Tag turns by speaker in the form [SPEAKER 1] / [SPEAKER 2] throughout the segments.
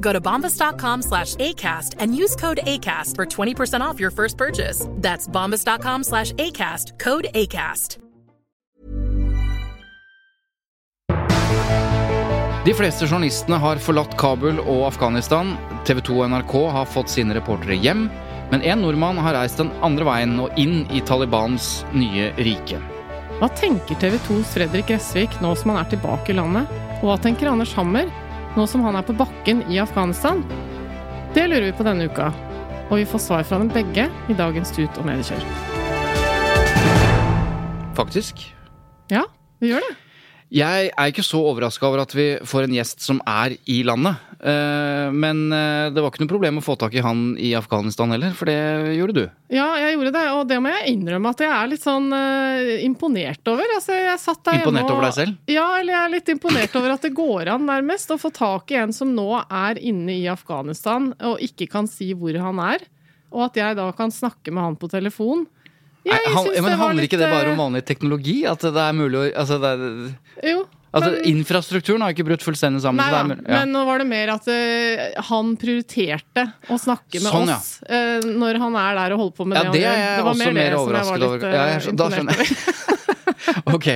[SPEAKER 1] Go to bombas.com slash ACAST and use code ACAST for 20% off your first purchase. That's bombas.com slash ACAST, code ACAST.
[SPEAKER 2] De fleste journalistene har forlatt Kabul og Afghanistan. TV 2 og NRK har fått sine reportere hjem. Men en nordmann har reist den andre veien og inn i Talibans nye rike.
[SPEAKER 3] Hva tenker TV 2s Fredrik Gressvik nå som han er tilbake i landet? Og hva tenker Anders Hammer nå som han er på bakken i Afghanistan? Det lurer vi på denne uka. Og vi får svar fra dem begge i dagens Tut og Mediekjør.
[SPEAKER 2] Faktisk.
[SPEAKER 3] Ja, vi gjør det.
[SPEAKER 2] Jeg er ikke så overraska over at vi får en gjest som er i landet. Eh, Men eh, det var ikke noe problem å få tak i han i Afghanistan heller, for det gjorde du.
[SPEAKER 3] Ja, jeg gjorde det, og det må jeg innrømme at jeg er litt sånn eh, imponert over. Altså, jeg satt der
[SPEAKER 2] Imponert
[SPEAKER 3] hjemme og-
[SPEAKER 2] over deg selv?
[SPEAKER 3] Ja, eller jeg er litt imponert over at det går an nærmest å få tak i en som nå er inne i Afghanistan og ikke kan si hvor han er, og at jeg da kan snakke med han på telefon. Jeg
[SPEAKER 2] han, men handler ikke det bare
[SPEAKER 3] eh,
[SPEAKER 2] om vanlig teknologi? At det er mulig å altså det er,
[SPEAKER 3] Jo.
[SPEAKER 2] altså,
[SPEAKER 3] men-
[SPEAKER 2] Infrastrukturen har ikke brutt fullstendig sammen.
[SPEAKER 3] Nei
[SPEAKER 2] mulig- ja.
[SPEAKER 3] men nå var det mer at uh, han prioriterte å snakke med
[SPEAKER 2] Sånn, ja.
[SPEAKER 3] oss eh, når han er der og holder på med
[SPEAKER 2] Ja,
[SPEAKER 3] det.
[SPEAKER 2] det
[SPEAKER 3] det var mer det
[SPEAKER 2] mer
[SPEAKER 3] som jeg var litt uh,
[SPEAKER 2] Ja, da
[SPEAKER 3] imponert over.
[SPEAKER 2] Ok,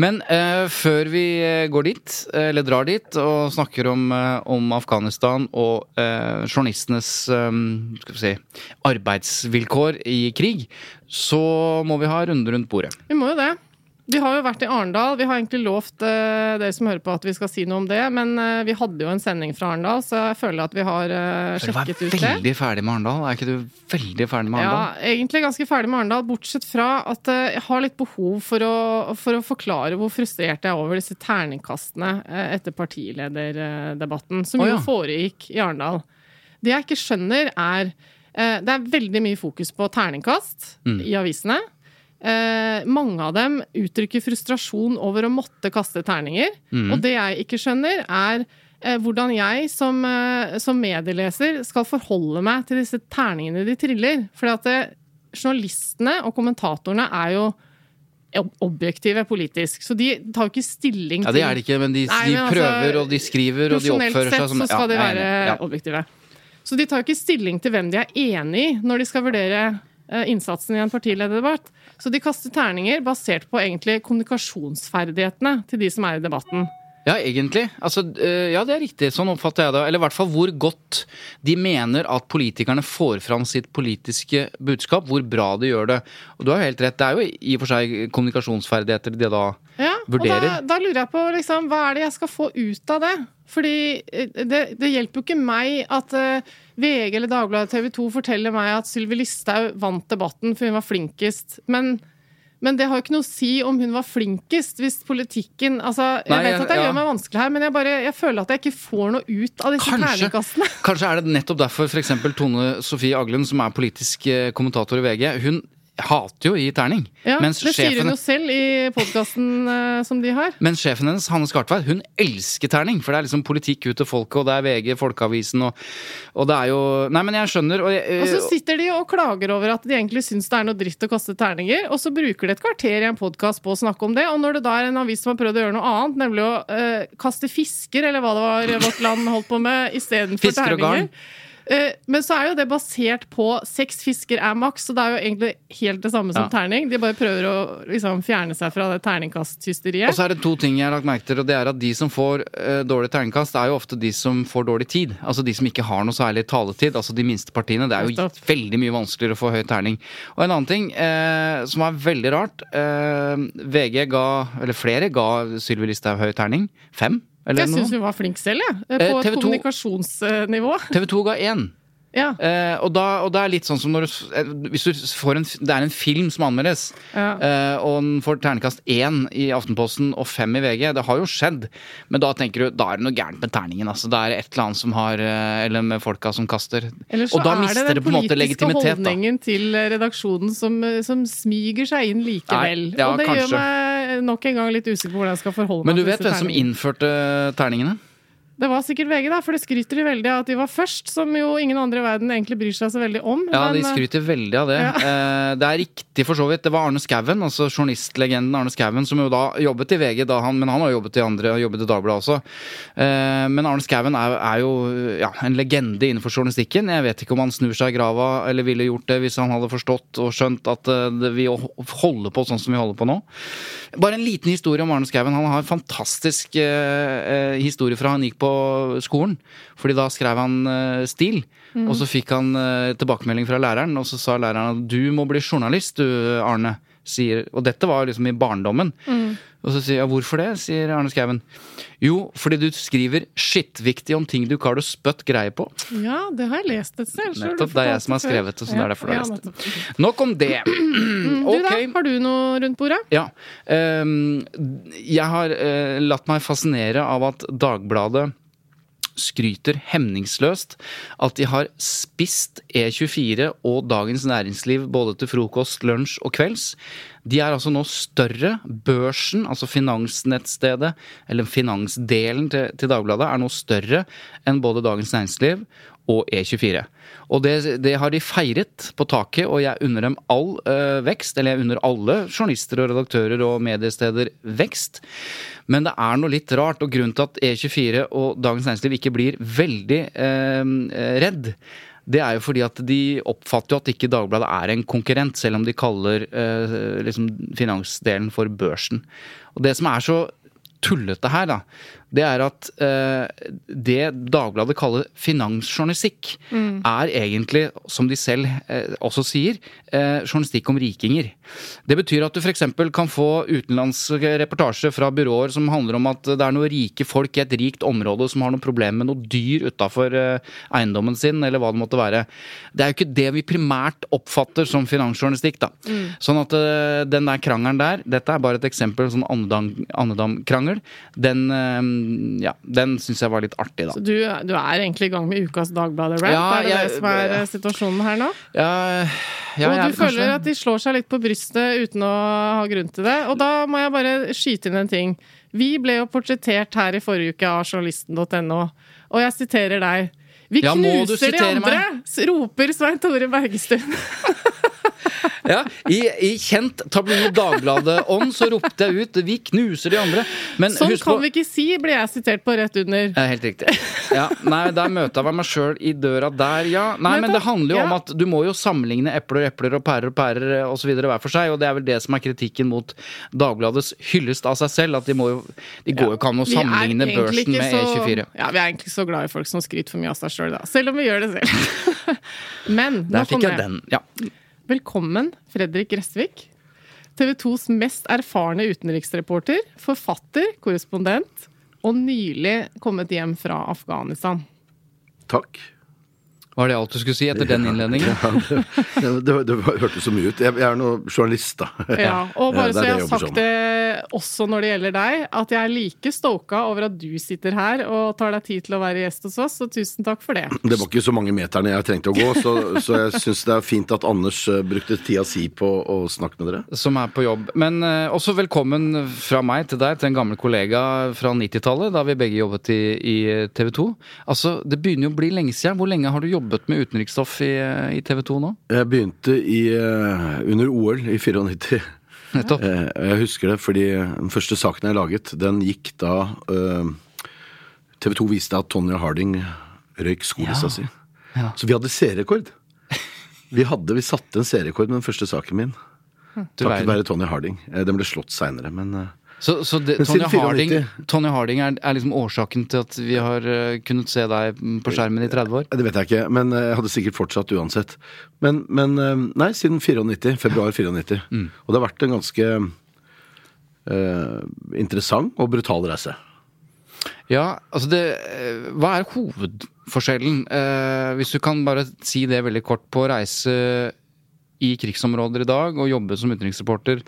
[SPEAKER 2] Men eh, før vi eh, går dit, eller drar dit, og snakker om, eh, om Afghanistan og uh, journalistenes eh, si, arbeidsvilkår i krig, så må vi ha runde rundt bordet.
[SPEAKER 3] Vi må jo det. Vi har jo vært i Arendal. Vi har egentlig lovt uh, dere som hører på at vi skal si noe om det, men uh, vi hadde jo en sending fra Arendal, så jeg føler at vi har uh, sjekket ut det.
[SPEAKER 2] Du er veldig ferdig med Arendal? Er ikke du veldig ferdig med
[SPEAKER 3] Ja, egentlig ganske ferdig med Arendal, bortsett fra at jeg har litt behov for å, for å forklare hvor frustrert jeg er over disse terningkastene etter partilederdebatten, som
[SPEAKER 2] oh, ja.
[SPEAKER 3] jo foregikk i Arendal. Det jeg ikke skjønner, er Det er veldig mye fokus på terningkast
[SPEAKER 2] Mm.
[SPEAKER 3] i avisene. Eh, mange av dem uttrykker frustrasjon over å måtte kaste terninger.
[SPEAKER 2] Mm.
[SPEAKER 3] Og det jeg ikke skjønner, er eh, hvordan jeg som, eh, som medieleser skal forholde meg til disse terningene de triller. For at eh, journalistene og kommentatorene er jo objektive politisk, så de tar jo ikke stilling til
[SPEAKER 2] Ja, det er det ikke, men de,
[SPEAKER 3] Nei,
[SPEAKER 2] de
[SPEAKER 3] men altså,
[SPEAKER 2] prøver, og de skriver, og de oppfører seg
[SPEAKER 3] sett
[SPEAKER 2] som
[SPEAKER 3] så skal
[SPEAKER 2] Ja,
[SPEAKER 3] de være.
[SPEAKER 2] Ja.
[SPEAKER 3] objektive. Så de tar jo ikke stilling til hvem de er enig i når de skal vurdere eh, innsatsen i en partilederdebatt. Så de kaster terninger basert på egentlig kommunikasjonsferdighetene til de som er i debatten.
[SPEAKER 2] Ja, egentlig. Altså, øh, ja, det er riktig. Sånn oppfatter jeg det. Eller i hvert fall hvor godt de mener at politikerne får fram sitt politiske budskap. Hvor bra de gjør det. Og du har jo helt rett. Det er jo i og for seg kommunikasjonsferdigheter de da
[SPEAKER 3] Ja,
[SPEAKER 2] Vurderer.
[SPEAKER 3] Og da, da lurer jeg på liksom, hva er det jeg skal få ut av det? Fordi eh, det, det hjelper jo ikke meg at eh, VG eller Dagbladet TV 2 forteller meg at Sylvi Listhaug vant debatten for hun var flinkest. Men, men det har jo ikke noe å si om hun var flinkest, hvis politikken altså, Jeg
[SPEAKER 2] Nei,
[SPEAKER 3] vet at jeg
[SPEAKER 2] ja.
[SPEAKER 3] gjør meg vanskelig her, men jeg, bare, jeg føler at jeg ikke får noe ut av disse terningkastene.
[SPEAKER 2] kanskje er det nettopp derfor f.eks. Tone Sofie Aglen, som er politisk eh, kommentator i VG, hun hater jo å gi terning.
[SPEAKER 3] Ja, det sier hun jo selv i podkasten som de har.
[SPEAKER 2] Men sjefen hennes, Hanne Skartveit, hun elsker terning. For det er liksom politikk ut til folket, og det er VG, Folkeavisen og, og det er jo Nei, men jeg skjønner. Og, jeg,
[SPEAKER 3] Og så sitter de og klager over at de egentlig syns det er noe dritt å kaste terninger, og så bruker de et kvarter i en podkast på å snakke om det, og når det da er en avis som har prøvd å gjøre noe annet, nemlig å uh, kaste fisker, eller hva det var Vårt Land holdt på med, istedenfor
[SPEAKER 2] Fisker og
[SPEAKER 3] terninger,
[SPEAKER 2] garn.
[SPEAKER 3] Eh, Men så er jo det basert på seks fisker er maks, så det er jo egentlig helt det samme som
[SPEAKER 2] Ja.
[SPEAKER 3] terning. De bare prøver å liksom fjerne seg fra det terningkasthysteriet.
[SPEAKER 2] Og så er det to ting jeg har lagt merke til, og det er at de som får uh, dårlig terningkast, er jo ofte de som får dårlig tid. Altså de som ikke har noe særlig taletid. Altså de minste partiene. Det er jo veldig mye vanskeligere å få høy terning. Og en annen ting uh, som er veldig rart. Uh, VG ga, eller flere ga Sylvi Listhaug høy terning. Fem? Eller
[SPEAKER 3] Jeg syns hun var flink selv, jeg.
[SPEAKER 2] Eh,
[SPEAKER 3] På et
[SPEAKER 2] TV 2
[SPEAKER 3] kommunikasjonsnivå.
[SPEAKER 2] TV 2 ga én.
[SPEAKER 3] Ja.
[SPEAKER 2] Eh, og, da, og det er litt sånn som når du, eh, hvis du får en, Det er en film som anmeldes,
[SPEAKER 3] Ja.
[SPEAKER 2] eh, og den får terningkast én i Aftenposten og fem i VG. Det har jo skjedd, men da tenker du da er det noe gærent med terningen. Altså. Da er det et eller annet som har eh, Eller med folka som kaster. Og da
[SPEAKER 3] er
[SPEAKER 2] mister
[SPEAKER 3] det
[SPEAKER 2] det på en måte legitimitet. Det politiske
[SPEAKER 3] holdningen da. til redaksjonen som, som smyger seg inn likevel.
[SPEAKER 2] Nei, ja,
[SPEAKER 3] og det
[SPEAKER 2] kanskje.
[SPEAKER 3] gjør meg nok en gang litt usikker på hvordan jeg skal forholde meg.
[SPEAKER 2] Men du
[SPEAKER 3] til
[SPEAKER 2] vet hvem som innførte terningene?
[SPEAKER 3] Det var sikkert VG, da, for det skryter de veldig av at de var først, som jo ingen andre i verden egentlig bryr seg så veldig om.
[SPEAKER 2] Ja, de
[SPEAKER 3] men, de
[SPEAKER 2] skryter veldig av det.
[SPEAKER 3] Ja.
[SPEAKER 2] Eh, det er riktig for så vidt. Det var Arne Skouen, altså journalistlegenden Arne Skouen, som jo da jobbet i VG, da han, men han har jobbet i andre og jobbet i Dagbladet også. Eh, men Arne Skouen er, er jo ja, en legende innenfor journalistikken. Jeg vet ikke om han snur seg i grava eller ville gjort det hvis han hadde forstått og skjønt at uh, vi holder på sånn som vi holder på nå. Bare en liten historie om Arne Skouen. Han har en fantastisk uh, uh, historie fra han gikk på skolen. Fordi da skrev han uh, stil, og så fikk han uh, tilbakemelding fra læreren, og så sa læreren at du må bli journalist, du Arne. Sier, og dette var liksom i barndommen. Og så sier jeg hvorfor det, sier Arne Skauen. Jo, fordi du skriver skittviktig om ting du ikke har du spøtt greie på.
[SPEAKER 3] Ja, det har jeg lest et sted.
[SPEAKER 2] Nettopp, det er jeg som har skrevet det, så det er derfor du har lest det. Nok om det.
[SPEAKER 3] Du da, har du noe rundt bordet?
[SPEAKER 2] Ja. Um, jeg har uh, latt meg fascinere av at Dagbladet skryter hemningsløst at de har spist E24 og Dagens Næringsliv både til frokost, lunsj og kvelds. De er altså nå større. Børsen, altså finansnettstedet, eller finansdelen til, til Dagbladet, er nå større enn både Dagens Næringsliv og E24. Og det, det har de feiret på taket, og jeg unner dem all uh, vekst. Eller jeg unner alle journalister og redaktører og mediesteder vekst. Men det er noe litt rart, og grunnen til at E24 og Dagens Næringsliv ikke blir veldig uh, redd, det er jo fordi at de oppfatter jo at ikke Dagbladet er en konkurrent, selv om de kaller uh, liksom finansdelen for børsen. Og det som er så tullete her, da, det er at eh, det Dagbladet kaller finansjournalistikk, er egentlig, som de selv eh, også sier, eh, journalistikk om rikinger. Det betyr at du f.eks. kan få utenlandske reportasjer fra byråer som handler om at det er noen rike folk i et rikt område som har noen problemer med noe dyr utafor eiendommen sin, eller hva det måtte være. Det er jo ikke det vi primært oppfatter som finansjournalistikk, da. Sånn at eh, den der krangelen der, dette er bare et eksempel, sånn Andedam- Andedam-krangel, den, eh, ja, den syns jeg var litt artig, da.
[SPEAKER 3] Så du, du er egentlig i gang med ukas Dagbladet-rap?
[SPEAKER 2] Ja,
[SPEAKER 3] er det
[SPEAKER 2] jeg-
[SPEAKER 3] det som er ja. situasjonen her nå?
[SPEAKER 2] Ja, ja,
[SPEAKER 3] og
[SPEAKER 2] jeg
[SPEAKER 3] du føler
[SPEAKER 2] kanskje-
[SPEAKER 3] at de slår seg litt på brystet uten å ha grunn til det. Og da må jeg bare skyte inn en ting. Vi ble jo portrettert her i forrige uke av journalisten.no, og jeg siterer deg. Vi knuser de andre! meg. roper Svein Tore Bergestuen.
[SPEAKER 2] Ja, i, I kjent tabloid Dagbladet-ånd så ropte jeg ut 'vi knuser de andre'. Men
[SPEAKER 3] Sånn kan
[SPEAKER 2] på
[SPEAKER 3] vi ikke si, ble jeg sitert på rett under.
[SPEAKER 2] Ja, helt riktig. Ja, nei, der møter jeg meg sjøl i døra der, ja. Nei,
[SPEAKER 3] Men
[SPEAKER 2] men det handler jo om at du må jo sammenligne epler og epler og pærer og pærer osv. hver for seg, og det er vel det som er kritikken mot Dagbladets hyllest av seg selv, at de må jo De går jo ikke an å sammenligne børsen med
[SPEAKER 3] så-
[SPEAKER 2] E24.
[SPEAKER 3] Ja, vi er egentlig ikke så glad i folk som skryter for mye av seg sjøl, da. Selv om vi gjør det selv. Men
[SPEAKER 2] Der
[SPEAKER 3] nok om
[SPEAKER 2] fikk jeg den. Ja.
[SPEAKER 3] Velkommen, Fredrik Gressvik. TV 2s mest erfarne utenriksreporter, forfatter, korrespondent og nylig kommet hjem fra Afghanistan.
[SPEAKER 4] Takk.
[SPEAKER 2] Var det alt du skulle si etter den innledningen?
[SPEAKER 4] Det, det, det hørtes så mye ut. Jeg, jeg er nå journalist, da.
[SPEAKER 3] Ja, og bare
[SPEAKER 4] er
[SPEAKER 3] så jeg har sagt
[SPEAKER 4] som.
[SPEAKER 3] det også når det gjelder deg, at jeg er like stoka over at du sitter her og tar deg tid til å være gjest hos oss, så tusen takk for det.
[SPEAKER 4] Det var ikke så mange meterne jeg trengte å gå, så, så jeg syns det er fint at Anders eh, brukte tida si på å snakke med dere.
[SPEAKER 2] som er på jobb. Men eh, også velkommen fra meg til deg, til en gammel kollega fra 90-tallet, da vi begge jobbet i, i TV 2. Altså, Det begynner jo å bli lenge siden. Hvor lenge har du jobbet med utenriksstoff i, i TV 2 nå?
[SPEAKER 4] Jeg begynte i, eh, under OL i 94.
[SPEAKER 2] Nettopp.
[SPEAKER 4] Eh, Jeg husker det fordi den første saken jeg laget, den gikk da TV 2 viste at Tonja Harding røyk skolissa
[SPEAKER 2] Ja.
[SPEAKER 4] si.
[SPEAKER 2] Ja.
[SPEAKER 4] Så vi hadde serierekord. Vi hadde, vi satte en serierekord med den første saken min. Takket være Tony Harding. Eh, Den ble slått seinere, men eh,
[SPEAKER 2] Så, så det, Tony Harding, Tony Harding er, er liksom årsaken til at vi har uh, kunnet se deg på skjermen i 30 år?
[SPEAKER 4] Det vet jeg ikke, men eh, jeg hadde sikkert fortsatt uansett. Men, men eh, nei, siden 94. Februar 94. Og det har vært en ganske uh, interessant og brutal reise.
[SPEAKER 2] Ja, altså det Hva er hovedforskjellen, eh, hvis du kan bare si det veldig kort, på å reise i krigsområder i dag og jobbe som utenriksreporter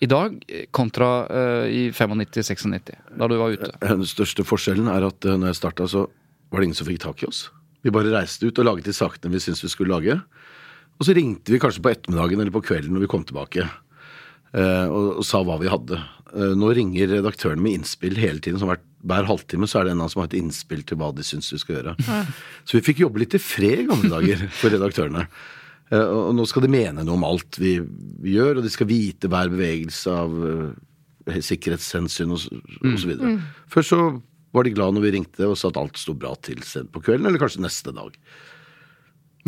[SPEAKER 2] i dag, eh, kontra uh, i 95-96, da du var ute?
[SPEAKER 4] Den største forskjellen er at uh, når jeg starta, så var det ingen som fikk tak i oss. Vi bare reiste ut og laget de sakene vi syntes vi skulle lage. Og så ringte vi kanskje på ettermiddagen eller på kvelden når vi kom tilbake. uh, Og, og sa hva vi hadde. Uh, Nå ringer redaktørene med innspill hele tiden. Som hvert, hver halvtime så er det en av dem som har et innspill til hva de syns vi skal gjøre. Så vi fikk jobbe litt i fred i gamle dager for redaktørene. Eh, Og nå skal de mene noe om alt vi, vi gjør, og de skal vite hver bevegelse av sikkerhetshensyn og, og så videre. Før så var de glad når vi ringte og sa at alt sto bra til sent på kvelden, eller kanskje neste dag.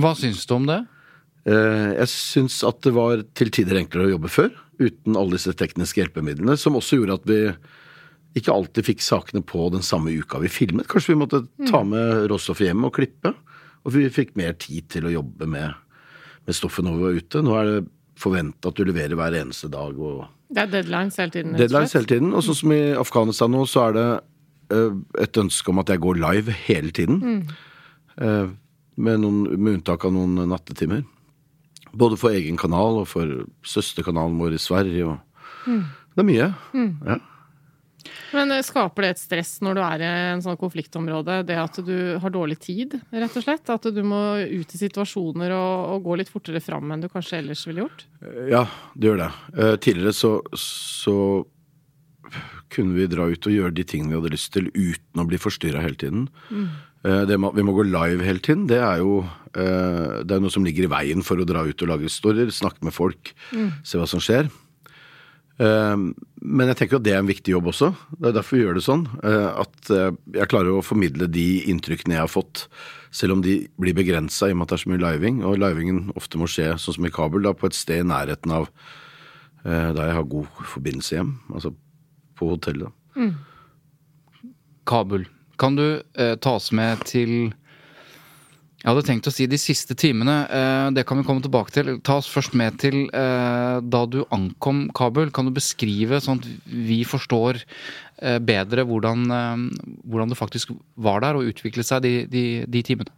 [SPEAKER 2] Hva syns du om det?
[SPEAKER 4] Eh, Jeg syns at det var til tider enklere å jobbe før, uten alle disse tekniske hjelpemidlene, som også gjorde at vi ikke alltid fikk sakene på den samme uka vi filmet. Kanskje vi måtte ta med råstoffet hjem og klippe, og vi fikk mer tid til å jobbe med, med stoffet når vi var ute. Nå er det forventa at du leverer hver eneste dag. og
[SPEAKER 3] Det er deadlines hele tiden.
[SPEAKER 4] Deadlines hele tiden. Og sånn som i Afghanistan nå, så er det eh, et ønske om at jeg går live hele tiden. Mm. med, noen, med unntak av noen nattetimer. Både for egen kanal og for søsterkanalen vår i Sverige. Og Det er mye. Ja.
[SPEAKER 3] Men eh, skaper det et stress når du er i en sånn konfliktområde, det at du har dårlig tid, rett og slett? At du må ut i situasjoner og, og gå litt fortere fram enn du kanskje ellers ville gjort?
[SPEAKER 4] Ja, det gjør det. Eh, tidligere så, så kunne vi dra ut og gjøre de tingene vi hadde lyst til uten å bli forstyrra hele tiden. Mm. det må, vi må gå live hele tiden. Det er jo eh, det er noe som ligger i veien for å dra ut og lage historier, snakke med folk, se hva som skjer. Eh, men jeg tenker at det er en viktig jobb også. Det er derfor vi gjør det sånn. eh, At eh, jeg klarer å formidle de inntrykkene jeg har fått, selv om de blir begrensa i og med at det er så mye living. Og livingen ofte må skje, sånn som i Kabul, da, på et sted i nærheten av eh, der jeg har god forbindelse hjem. Altså på hotellet.
[SPEAKER 2] Kabul. Kan du eh, ta oss med til Jeg hadde tenkt å si de siste timene. Eh, det kan vi komme tilbake til. Ta oss først med til eh, da du ankom Kabul. Kan du beskrive, sånn at vi forstår eh, bedre hvordan, hvordan det faktisk var der og utviklet seg de, de, de timene?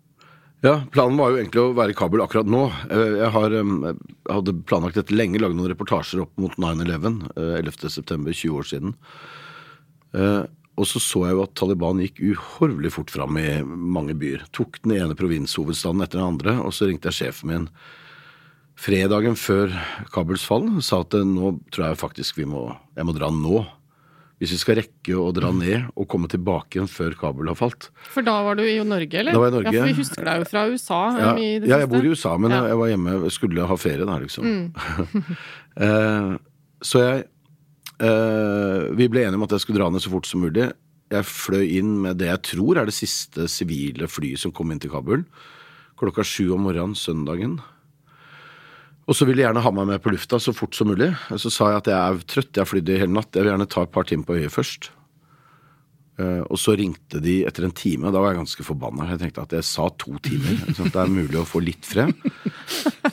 [SPEAKER 4] Ja, planen var jo egentlig å være i Kabul akkurat nå. Jeg, har, jeg hadde planlagt dette lenge, lagd noen reportasjer opp mot 9-11, eh, 11.9., 20 år siden. Eh, Og så så jeg jo at Taliban gikk uhorvelig fort fram i mange byer. Tok den ene provinshovedstaden etter den andre, og så ringte jeg sjefen min fredagen før Kabuls fall og sa at eh, nå tror jeg faktisk vi må, jeg må dra nå. Hvis vi skal rekke å dra ned og komme tilbake igjen før Kabul har falt.
[SPEAKER 3] For da var du i Norge, eller?
[SPEAKER 4] Da var jeg i Norge.
[SPEAKER 3] Ja, for vi husker deg jo fra USA.
[SPEAKER 4] Ja,
[SPEAKER 3] um, i det
[SPEAKER 4] ja, jeg bor i USA, men
[SPEAKER 3] Ja.
[SPEAKER 4] jeg, var hjemme, skulle ha ferie da, liksom. Mm. så jeg eh, Vi ble enige om at jeg skulle dra ned så fort som mulig. Jeg fløy inn med det jeg tror er det siste sivile flyet som kom inn til Kabul. Klokka sju om morgenen søndagen. Og så ville de gjerne ha meg med på lufta så fort som mulig. Så sa jeg at jeg er trøtt, jeg har flydd i hele natt, jeg vil gjerne ta et par timer på øyet først. Eh, og så ringte de etter en time, da var jeg ganske forbanna. Jeg tenkte at jeg sa to timer, sånn at det er mulig å få litt fred.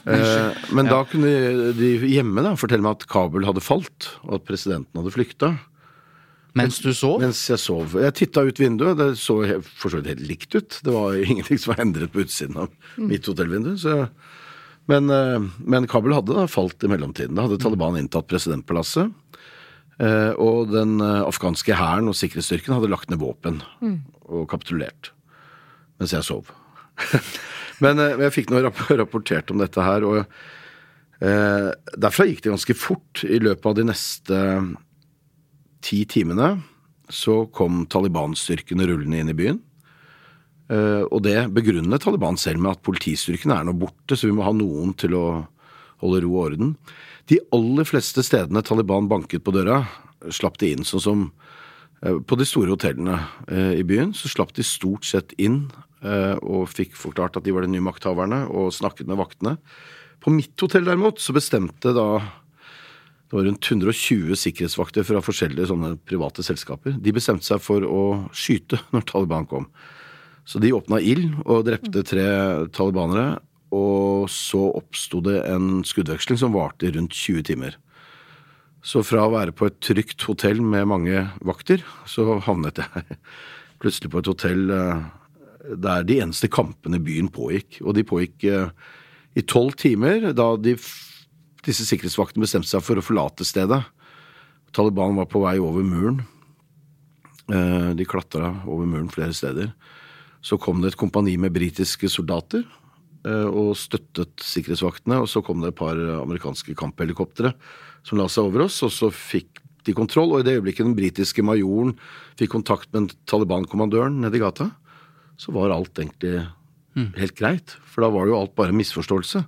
[SPEAKER 4] Eh, men da kunne de, hjemme da fortelle meg at Kabul hadde falt, og at presidenten hadde flykta.
[SPEAKER 2] Mens du sov?
[SPEAKER 4] Mens jeg sov. Jeg titta ut vinduet, det så for så vidt helt likt ut. Det var ingenting som var endret på utsiden av mitt hotellvindu. Så men, eh, men Kabul hadde da falt i mellomtiden. Da hadde Taliban inntatt presidentpalasset. Eh, Og den eh, afghanske hæren og sikkerhetsstyrken hadde lagt ned våpen og kapitulert. Mens jeg sov. men eh, jeg fikk nå rapportert om dette her, og eh, derfra gikk det ganske fort. I løpet av de neste ti timene så kom Taliban-styrkene rullende inn i byen. Eh, og det begrunnet Taliban selv med at politistyrkene er nå borte, så vi må ha noen til å holde ro og orden. De aller fleste stedene Taliban banket på døra, slapp de inn. Sånn som eh, på de store hotellene eh, i byen, så slapp de stort sett inn eh, og fikk forklart at de var de nye makthaverne, og snakket med vaktene. På mitt hotell derimot så bestemte da det var rundt 120 sikkerhetsvakter fra forskjellige sånne private selskaper. De bestemte seg for å skyte når Taliban kom. Så de åpna ild og drepte tre talibanere. Og så oppsto det en skuddveksling som varte rundt 20 timer. Så fra å være på et trygt hotell med mange vakter, så havnet jeg plutselig på et hotell eh, der de eneste kampene i byen pågikk. Og de pågikk eh, i tolv timer, da de, disse sikkerhetsvaktene bestemte seg for å forlate stedet. Taliban var på vei over muren. Eh, de klatra over muren flere steder. Så kom det et kompani med britiske soldater og støttet sikkerhetsvaktene. Og så kom det et par amerikanske kamphelikoptre som la seg over oss, og så fikk de kontroll. Og i det øyeblikket den britiske majoren fikk kontakt med Taliban-kommandøren nede i gata, så var alt egentlig helt greit. For da var det jo alt bare misforståelse.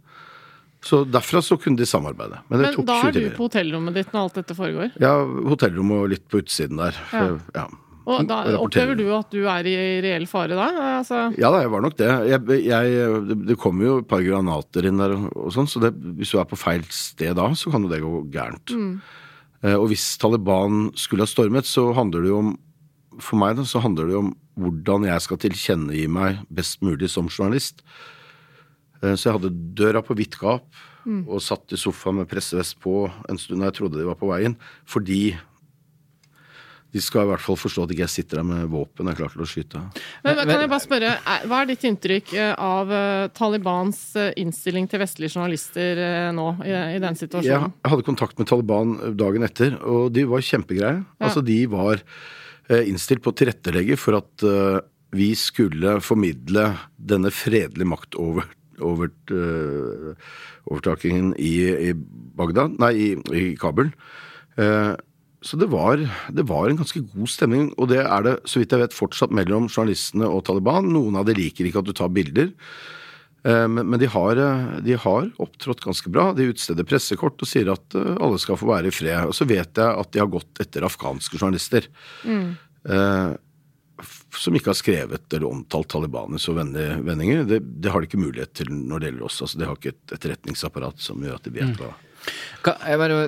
[SPEAKER 4] Så derfra så kunne de samarbeide. Men det
[SPEAKER 3] Men
[SPEAKER 4] tok
[SPEAKER 3] da er du på hotellrommet ditt når alt dette foregår.
[SPEAKER 4] Ja, hotellrommet og litt på utsiden der. For, ja.
[SPEAKER 3] Og da opplever du at du er i reell fare da? Altså,
[SPEAKER 4] Ja da, jeg var nok det. Jeg, jeg, det, kommer jo et par granater inn der og, sånn, så det, hvis du er på feil sted da, så kan jo det gå gærent. Mm. og hvis Taliban skulle ha stormet, så handler det jo om For meg da, så handler det jo om hvordan jeg skal tilkjennegi meg best mulig som journalist. Eh, så jeg hadde døra på vidt gap og satt i sofaen med pressevest på en stund da jeg trodde de var på veien, fordi de skal i hvert fall forstå at ikke jeg sitter der med våpen og er klar til å skyte.
[SPEAKER 3] men, men kan jeg bare spørre, Hva er ditt inntrykk eh, av eh, Talibans eh, innstilling til vestlige journalister nå, i, i den
[SPEAKER 4] Jeg
[SPEAKER 3] situasjonen?
[SPEAKER 4] hadde kontakt med Taliban dagen etter, og de var kjempegreie. Altså, de var innstilt på å tilrettelegge for at vi skulle formidle denne fredelige maktovertakingen Over, i, i Bagdad, nei, i, i Kabul. Eh, så det var, det var en ganske god stemning, og det er det, så vidt jeg vet, fortsatt mellom journalistene og Taliban. Noen av dem liker ikke at du tar bilder. Eh, Men, de, har, eh, de har opptrådt ganske bra. De utsteder pressekort og sier at eh, alle skal få være i fred. Og så vet jeg at de har gått etter afghanske journalister. Mm. Som ikke har skrevet eller omtalt Taliban i så vennlige vendinger. Det, det har de ikke mulighet til når det gjelder oss. Altså, de har ikke et etterretningsapparat som gjør at de vet hva
[SPEAKER 2] Kan jeg bare,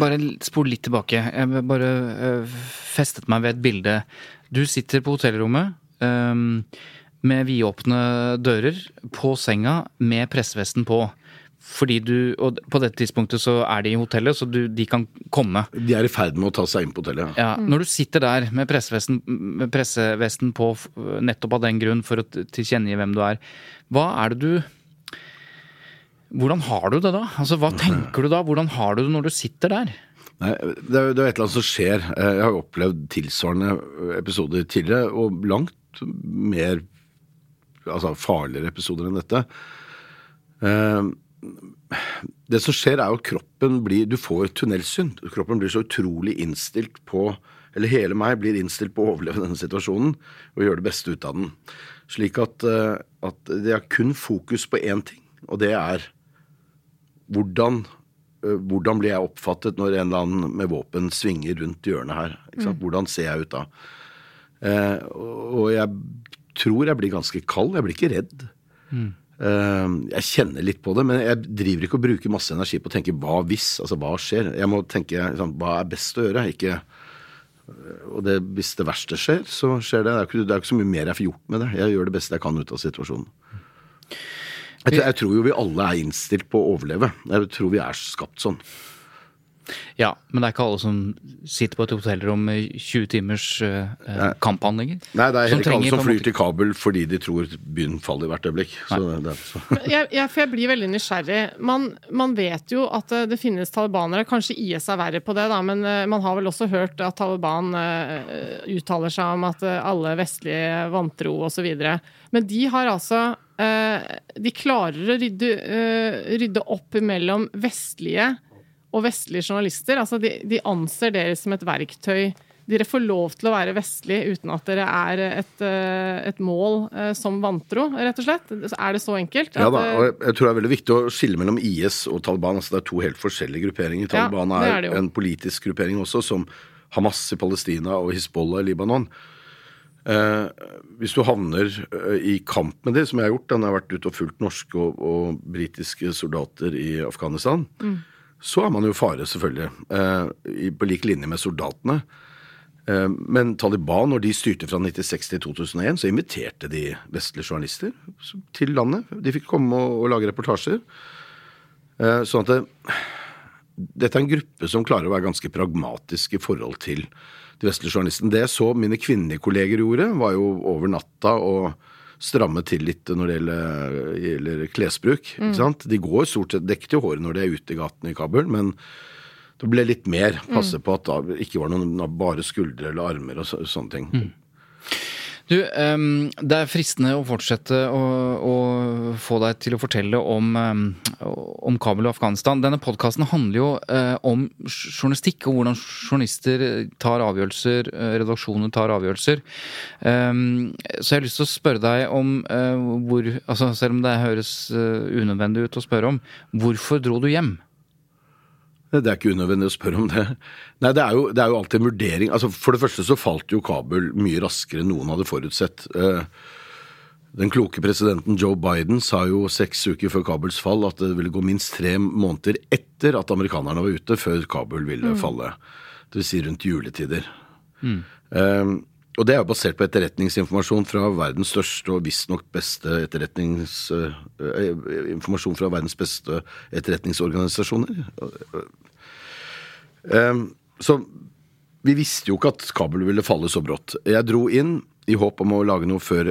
[SPEAKER 2] bare spole litt tilbake. Jeg bare øh, festet meg ved et bilde. Du sitter på hotellrommet um, med vidåpne dører på senga med pressevesten på. Fordi du, og På dette tidspunktet så er de i hotellet, så du, de kan komme.
[SPEAKER 4] De er i ferd med å ta seg inn på hotellet. Ja.
[SPEAKER 2] mm. Når du sitter der med pressevesten, med pressevesten på nettopp av den grunn for å tilkjennegi hvem du er, hva er det du Hvordan har du det da? Altså, Hva tenker du da? Hvordan har du det når du sitter der?
[SPEAKER 4] Nei, det er, det er et eller annet som skjer. Eh, Jeg har jo opplevd tilsvarende episoder tidligere, og langt mer altså farligere episoder enn dette. Eh, Det som skjer, er jo at kroppen blir Du får tunnelsyn. Kroppen blir så utrolig innstilt på Eller hele meg blir innstilt på å overleve denne situasjonen og gjøre det beste ut av den. Slik at, eh, at det er kun fokus på én ting, og det er hvordan, øh, hvordan blir jeg oppfattet når en eller annen med våpen svinger rundt hjørnet her? Sant? Hvordan ser jeg ut da? Eh, og jeg tror jeg blir ganske kald. Jeg blir ikke redd. Eh, jeg kjenner litt på det, men jeg driver ikke og bruker masse energi på å tenke hva hvis? Altså hva skjer? Jeg må tenke liksom, hva er best å gjøre? Ikke øh, og det, hvis det verste skjer, så skjer det. Det er, ikke, det er ikke så mye mer jeg får gjort med det. Jeg gjør det beste jeg kan ut av situasjonen. Jeg tror, jeg tror jo vi alle er innstilt på å overleve. Jeg tror vi er skapt sånn.
[SPEAKER 2] Ja, men det er ikke alle som sitter på et hotellrom med 20 timers uh, kamphandlinger.
[SPEAKER 4] Nei, det er ikke alle som flyr til Kabul fordi de tror byen faller i hvert øyeblikk. Så det, er- så.
[SPEAKER 3] jeg, jeg, for jeg blir veldig nysgjerrig. Man, man vet jo at eh, det finnes talibanere. Kanskje IS er verre på det, da, men eh, man har vel også hørt at Taliban uh, uttaler seg om at alle vestlige vantro osv. Men de har altså De klarer å rydde, eh, rydde opp mellom vestlige og vestlige journalister. Altså de, de anser dere som et verktøy. Dere får lov til å være vestlige uten at dere er et, eh, et mål eh, som vantro, rett og slett. Er det så enkelt?
[SPEAKER 4] Ja da,
[SPEAKER 3] eh,
[SPEAKER 4] og jeg tror det er veldig viktig å skille mellom IS og Taliban. altså Det er to helt forskjellige grupperinger. Taliban
[SPEAKER 3] ja,
[SPEAKER 4] er,
[SPEAKER 3] er
[SPEAKER 4] en politisk gruppering også, som Hamas i Palestina og Hizbollah i Libanon. Eh, hvis du havner eh, i kamp med det, som jeg har gjort, han har vært ute og fulgt norske og, og britiske soldater i Afghanistan, så er man jo fare, selvfølgelig. Eh, i, på lik linje med soldatene. Eh, men Taliban, når de styrte fra 96 til 2001, så inviterte de vestlige journalister til landet. De fikk komme og, og lage reportasjer. Eh, sånn at det, dette er en gruppe som klarer å være ganske pragmatisk i forhold til de vestlige journalistene. Det jeg så mine kvinnelige kolleger gjorde, var jo over natta å stramme til litt når det gjelder, gjelder klesbruk. ikke sant? De går stort sett dekket i håret når de er ute i gatene i Kabul, men det ble litt mer. Passe på at det ikke var noen bare skuldre eller armer og så, sånne ting.
[SPEAKER 2] Du, um, det er fristende å fortsette å, å få deg til å fortelle om, um, Kabul og Afghanistan. Denne podkasten handler jo uh, om journalistikk og hvordan journalister tar avgjørelser, eh, redaksjoner tar avgjørelser. Um, så jeg har lyst til å spørre deg om uh, hvor altså Selv om det høres uh, unødvendig ut å spørre om, hvorfor dro du hjem?
[SPEAKER 4] Det er ikke unødvendig å spørre om det. Nei, det er, jo, det er jo alltid en vurdering. Altså, for det første så falt jo Kabul mye raskere enn noen hadde forutsett. Eh, Den kloke presidenten Joe Biden sa jo seks uker før Kabuls fall at det ville gå minst tre måneder etter at amerikanerne var ute, før Kabul ville falle. Det vil si rundt juletider. Eh, og det er basert på etterretningsinformasjon fra verdens største og visstnok beste etterretnings... eh, informasjon fra verdens beste etterretningsorganisasjoner. Eh, så vi visste jo ikke at Kabul ville falle så brått. Jeg dro inn i håp om å lage noe før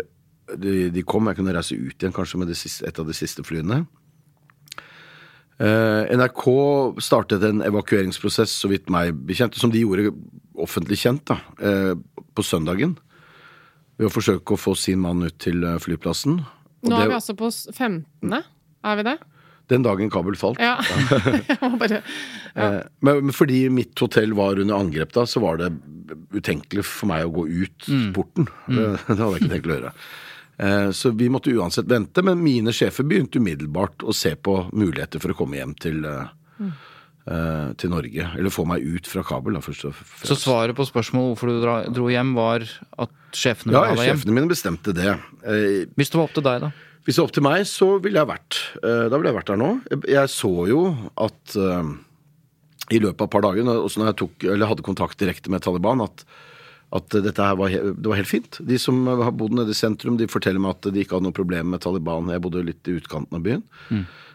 [SPEAKER 4] de, de kom. Jeg kunne reise ut igjen kanskje med siste, et av de siste flyene. Eh, NRK startet en evakueringsprosess, så vidt meg bekjent, som de gjorde offentlig kjent da, eh, på søndagen. Ved å forsøke å få sin mann ut til eh, flyplassen. Og
[SPEAKER 3] Nå
[SPEAKER 4] det-
[SPEAKER 3] er vi altså på s- 15. Er vi det?
[SPEAKER 4] Den dagen Kabul falt.
[SPEAKER 3] Ja. Jeg må bare
[SPEAKER 4] ja. Men, men fordi mitt hotell var under angrep da, så var det utenkelig for meg å gå ut porten. Det, det hadde jeg ikke tenkt å gjøre. Eh, Så vi måtte uansett vente, men mine sjefer begynte umiddelbart å se på muligheter for å komme hjem til, eh, eh, til Norge. Eller få meg ut fra Kabul, da, først og fremst.
[SPEAKER 2] Så svaret på spørsmålet hvorfor du dro hjem, var at sjefene
[SPEAKER 4] Ja,
[SPEAKER 2] deg hjem?
[SPEAKER 4] sjefene mine bestemte det. Eh,
[SPEAKER 2] Hvis det var opp til deg, da?
[SPEAKER 4] Hvis det var opp til meg, så ville jeg vært eh, Da ville jeg vært der nå. Jeg, så jo at eh, i løpet av et par dager, også når jeg tok, eller hadde kontakt direkte med Taliban, at, at dette her var, det var helt fint. De som har bodd nede i sentrum, de forteller meg at de ikke hadde noe problem med Taliban. Jeg bodde litt i utkanten av byen.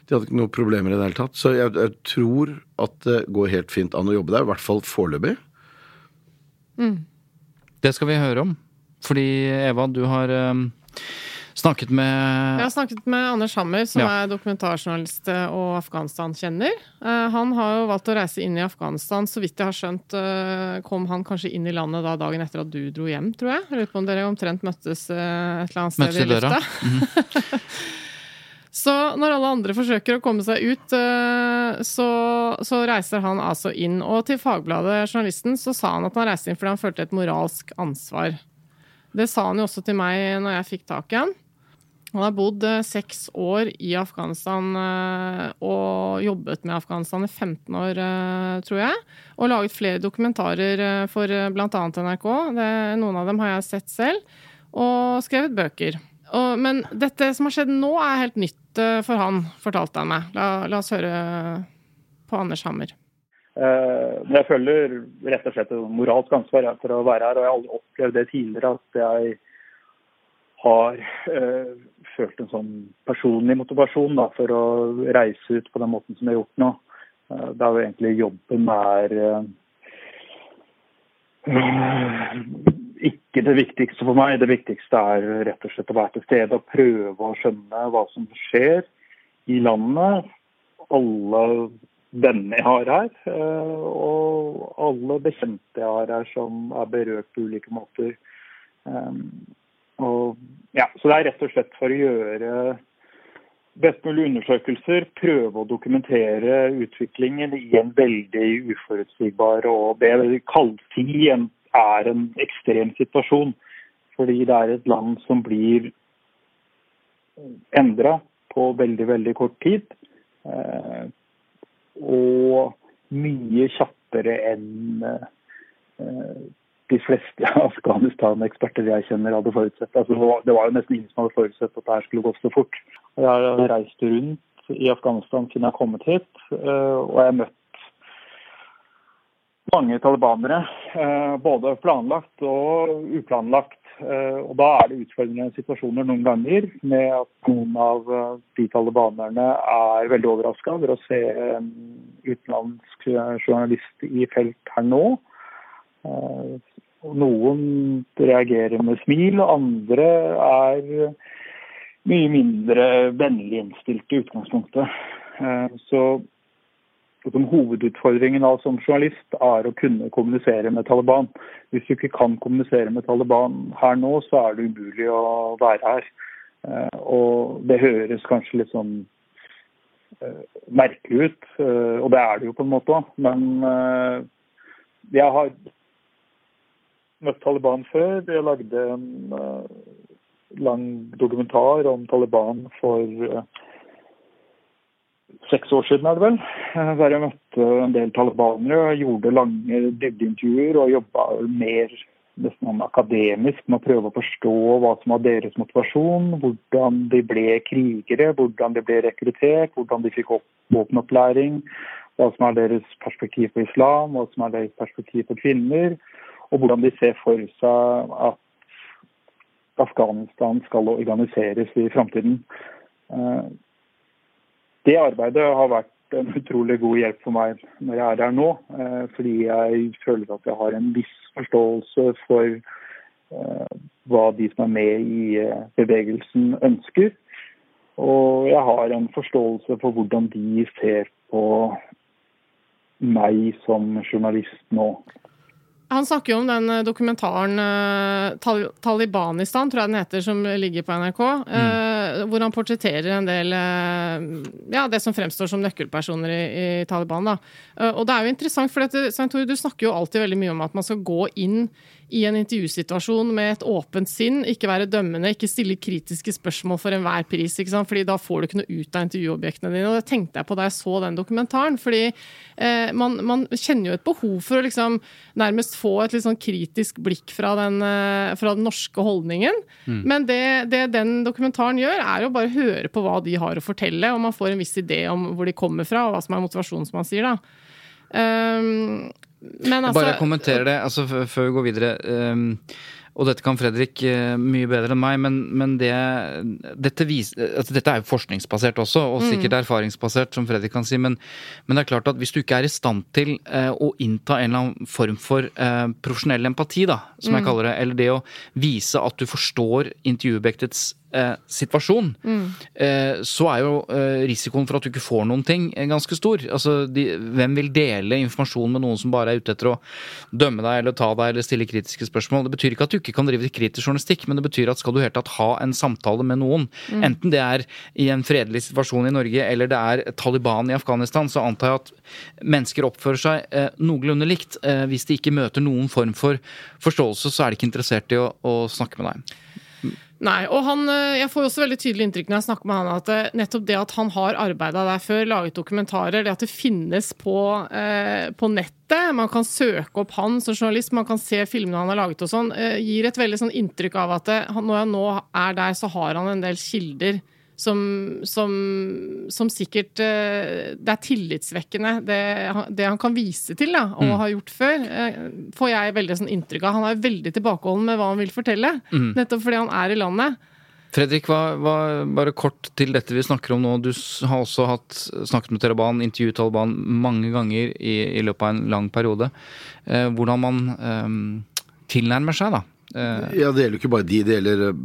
[SPEAKER 4] De hadde ikke noen problemer i det hele tatt. Så jeg, jeg tror at det går helt fint an å jobbe der, i hvert fall foreløpig.
[SPEAKER 2] Det skal vi høre om. Fordi Eva, du har um, snakket med
[SPEAKER 3] Jeg har snakket med Anders Hammer, som
[SPEAKER 2] Ja.
[SPEAKER 3] er dokumentarjournalist eh, og Afghanistan-kjenner. Eh, Han har jo valgt å reise inn i Afghanistan. Så vidt jeg har skjønt, eh, kom han kanskje inn i landet da dagen etter at du dro hjem, tror jeg. Jeg Lurer på om dere omtrent møttes et eller annet sted
[SPEAKER 2] Møttes i
[SPEAKER 3] i
[SPEAKER 2] Mm
[SPEAKER 3] lufta. Så når alle andre forsøker å komme seg ut, eh, så, så reiser han altså inn. Og til Fagbladet, journalisten, så sa han at han reiste inn fordi han følte et moralsk ansvar. Det sa han jo også til meg når jeg fikk tak i han. Han har bodd eh, seks år i Afghanistan eh, og jobbet med Afghanistan i 15 år, tror jeg. Og laget flere dokumentarer for bl.a. NRK. Det, noen av dem har jeg sett selv. Og skrevet bøker. Og, men dette som har skjedd nå, er helt nytt eh, for han, fortalte han meg. La, la oss høre på Anders Hammer.
[SPEAKER 5] Eh, Men jeg føler rett og slett et moralsk ansvar for å være her. Og jeg har aldri opplevd det tidligere at jeg har øh, følt en sånn personlig motivasjon da, for å reise ut på den måten som jeg har gjort nå. Det er jo egentlig jobben er eh, ikke det viktigste for meg. Det viktigste er rett og slett å være til stede og prøve å skjønne hva som skjer i landet. Alle venner jeg har her, eh, og alle bekjente jeg har her som er berørt på ulike måter. Um, og, ja, så det er rett og slett for å gjøre best mulig undersøkelser, prøve å dokumentere utviklingen i en veldig uforutsigbar og det kaldtid. si en, er en ekstrem situasjon. Fordi det er et land som blir endra på veldig, veldig kort tid. Eh, og mye kjappere enn eh, de fleste Afghanistan-eksperter jeg kjenner hadde forutsett. Altså, det var jo nesten ingen som hadde forutsett at det skulle gå så fort. Jeg har reist rundt i Afghanistan siden jeg har kommet hit, eh, og jeg har møtt mange talibanere. Eh, både planlagt og uplanlagt. Eh, og da er det utfordrende situasjoner noen ganger med at noen av de talibanerne er veldig overraska over å se en utenlandsk journalist i felt her nå. Noen reagerer med smil, andre er mye mindre vennlig innstilt i utgangspunktet. Så som hovedutfordringen av som journalist er å kunne kommunisere med Taliban. Hvis du ikke kan kommunisere med Taliban her nå, så er det umulig å være her. Og det høres kanskje litt sånn merkelig ut, og det er det jo på en måte. Men jeg har møtt Taliban før. Jeg lagde en lang dokumentar om Taliban for seks år siden, er det vel. Der jeg møtte en del talibanere, gjorde lange dybdeintervjuer og jobba mer nesten akademisk med å prøve å forstå hva som var deres motivasjon, hvordan de ble krigere, hvordan de ble rekruttert, hvordan de fikk våpenopplæring, hva som er deres perspektiv på islam, hva som er deres perspektiv på kvinner, og hvordan de ser for seg at Afghanistan skal organiseres i framtiden. Det arbeidet har vært en utrolig god hjelp for meg når jeg er her nå. Fordi jeg føler at jeg har en viss forståelse for hva de som er med i bevegelsen ønsker. Og jeg har en forståelse for hvordan de ser på meg som journalist nå.
[SPEAKER 3] Han snakker jo om den dokumentaren Tal Talibanistan, tror jeg den heter, som ligger på NRK. Mm. Hvor han portretterer en del ja, det som fremstår som nøkkelpersoner i, i Taliban. Da. Og det er jo interessant, for dette, Tore, du snakker jo alltid veldig mye om at man skal gå inn i en intervjusituasjon med et åpent sinn, ikke være dømmende, ikke stille kritiske spørsmål for enhver pris. ikke sant? Fordi da får du ikke noe ut av intervjuobjektene dine. Og det tenkte jeg på da jeg så den dokumentaren. fordi eh, man, man, kjenner jo et behov for å liksom nærmest få et litt sånn kritisk blikk fra den, eh, fra den norske holdningen. Mm. Men det, det, den dokumentaren gjør, er jo bare å høre på hva de har å fortelle, og man får en viss idé om hvor de kommer fra, og hva som er motivasjonen, som man sier. da. Um,
[SPEAKER 2] men altså, Bare kommenterer det altså, før vi går videre. Um, og dette kan Fredrik uh, mye bedre enn meg, men, men det, dette, vis, altså, dette, er jo forskningsbasert også, og mm. sikkert erfaringsbasert, som Fredrik kan si. Men, men, det er klart at hvis du ikke er i stand til uh, å innta en eller annen form for uh, profesjonell empati, da, som mm. jeg kaller det, eller det å vise at du forstår intervjuobjektets eh, situasjon, mm. eh, så er jo eh, risikoen for at du ikke får noen ting eh, ganske stor. Altså, de, hvem vil dele informasjon med noen som bare er ute etter å dømme deg eller ta deg eller stille kritiske spørsmål? Det betyr ikke at du ikke kan drive kritisk journalistikk, men det betyr at skal du helt tatt ha en samtale med noen, mm. enten det er i en fredelig situasjon i Norge eller det er Taliban i Afghanistan, så antar jeg at mennesker oppfører seg eh, noenlunde likt. Eh, hvis de ikke møter noen form for forståelse, så er de ikke interessert i å, å snakke med deg.
[SPEAKER 3] Nei, og han, eh, Jeg får også veldig tydelig inntrykk når jeg snakker med han at eh, nettopp det at han har arbeida der før, laget dokumentarer, det at det finnes på, eh, på, nettet, man kan søke opp han som journalist, man kan se filmene han har laget og sånn, eh, gir et veldig sånn inntrykk av at det, eh, når han nå er der, så har han en del kilder som, som, som, sikkert eh, Det er tillitsvekkende, det, det, han kan vise til da, og mm. har gjort før, eh, får jeg veldig sånn inntrykk av. Han er veldig tilbakeholden med hva han vil fortelle, mm. nettopp fordi han er i landet.
[SPEAKER 2] Fredrik, hva, hva, bare kort til dette vi snakker om nå. Du har også hatt, snakket med Taliban, intervjuet Taliban mange ganger i, i løpet av en lang periode. Eh, hvordan man eh, tilnærmer seg, da.
[SPEAKER 4] Eh, ja, Det gjelder jo ikke bare de, det gjelder Eh,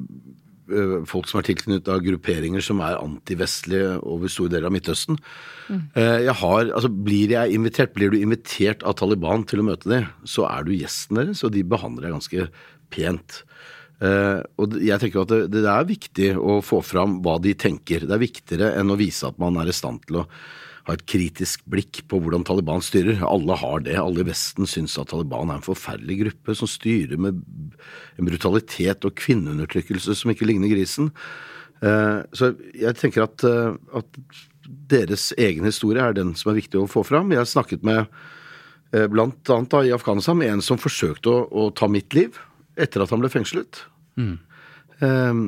[SPEAKER 4] folk som er tilknyttet av grupperinger som er antivestlige over store deler av Midtøsten. Mm. Jeg har, altså Blir jeg invitert, blir du invitert av Taliban til å møte dem, så er du gjesten deres, og de behandler deg ganske pent. Uh, og jeg tenker at det, det, er viktig å få fram hva de tenker. Det er viktigere enn å vise at man er i stand til å ha et kritisk blikk på hvordan Taliban styrer. Alle har det. Alle i Vesten syns at Taliban er en forferdelig gruppe som styrer med en brutalitet og kvinneundertrykkelse som ikke ligner grisen. Eh, så jeg tenker at, eh, at deres egen historie er den som er viktig å få fram. Jeg har snakket med eh, blant annet da i Afghanistan, med en som forsøkte å, å ta mitt liv etter at han ble fengslet. Eh,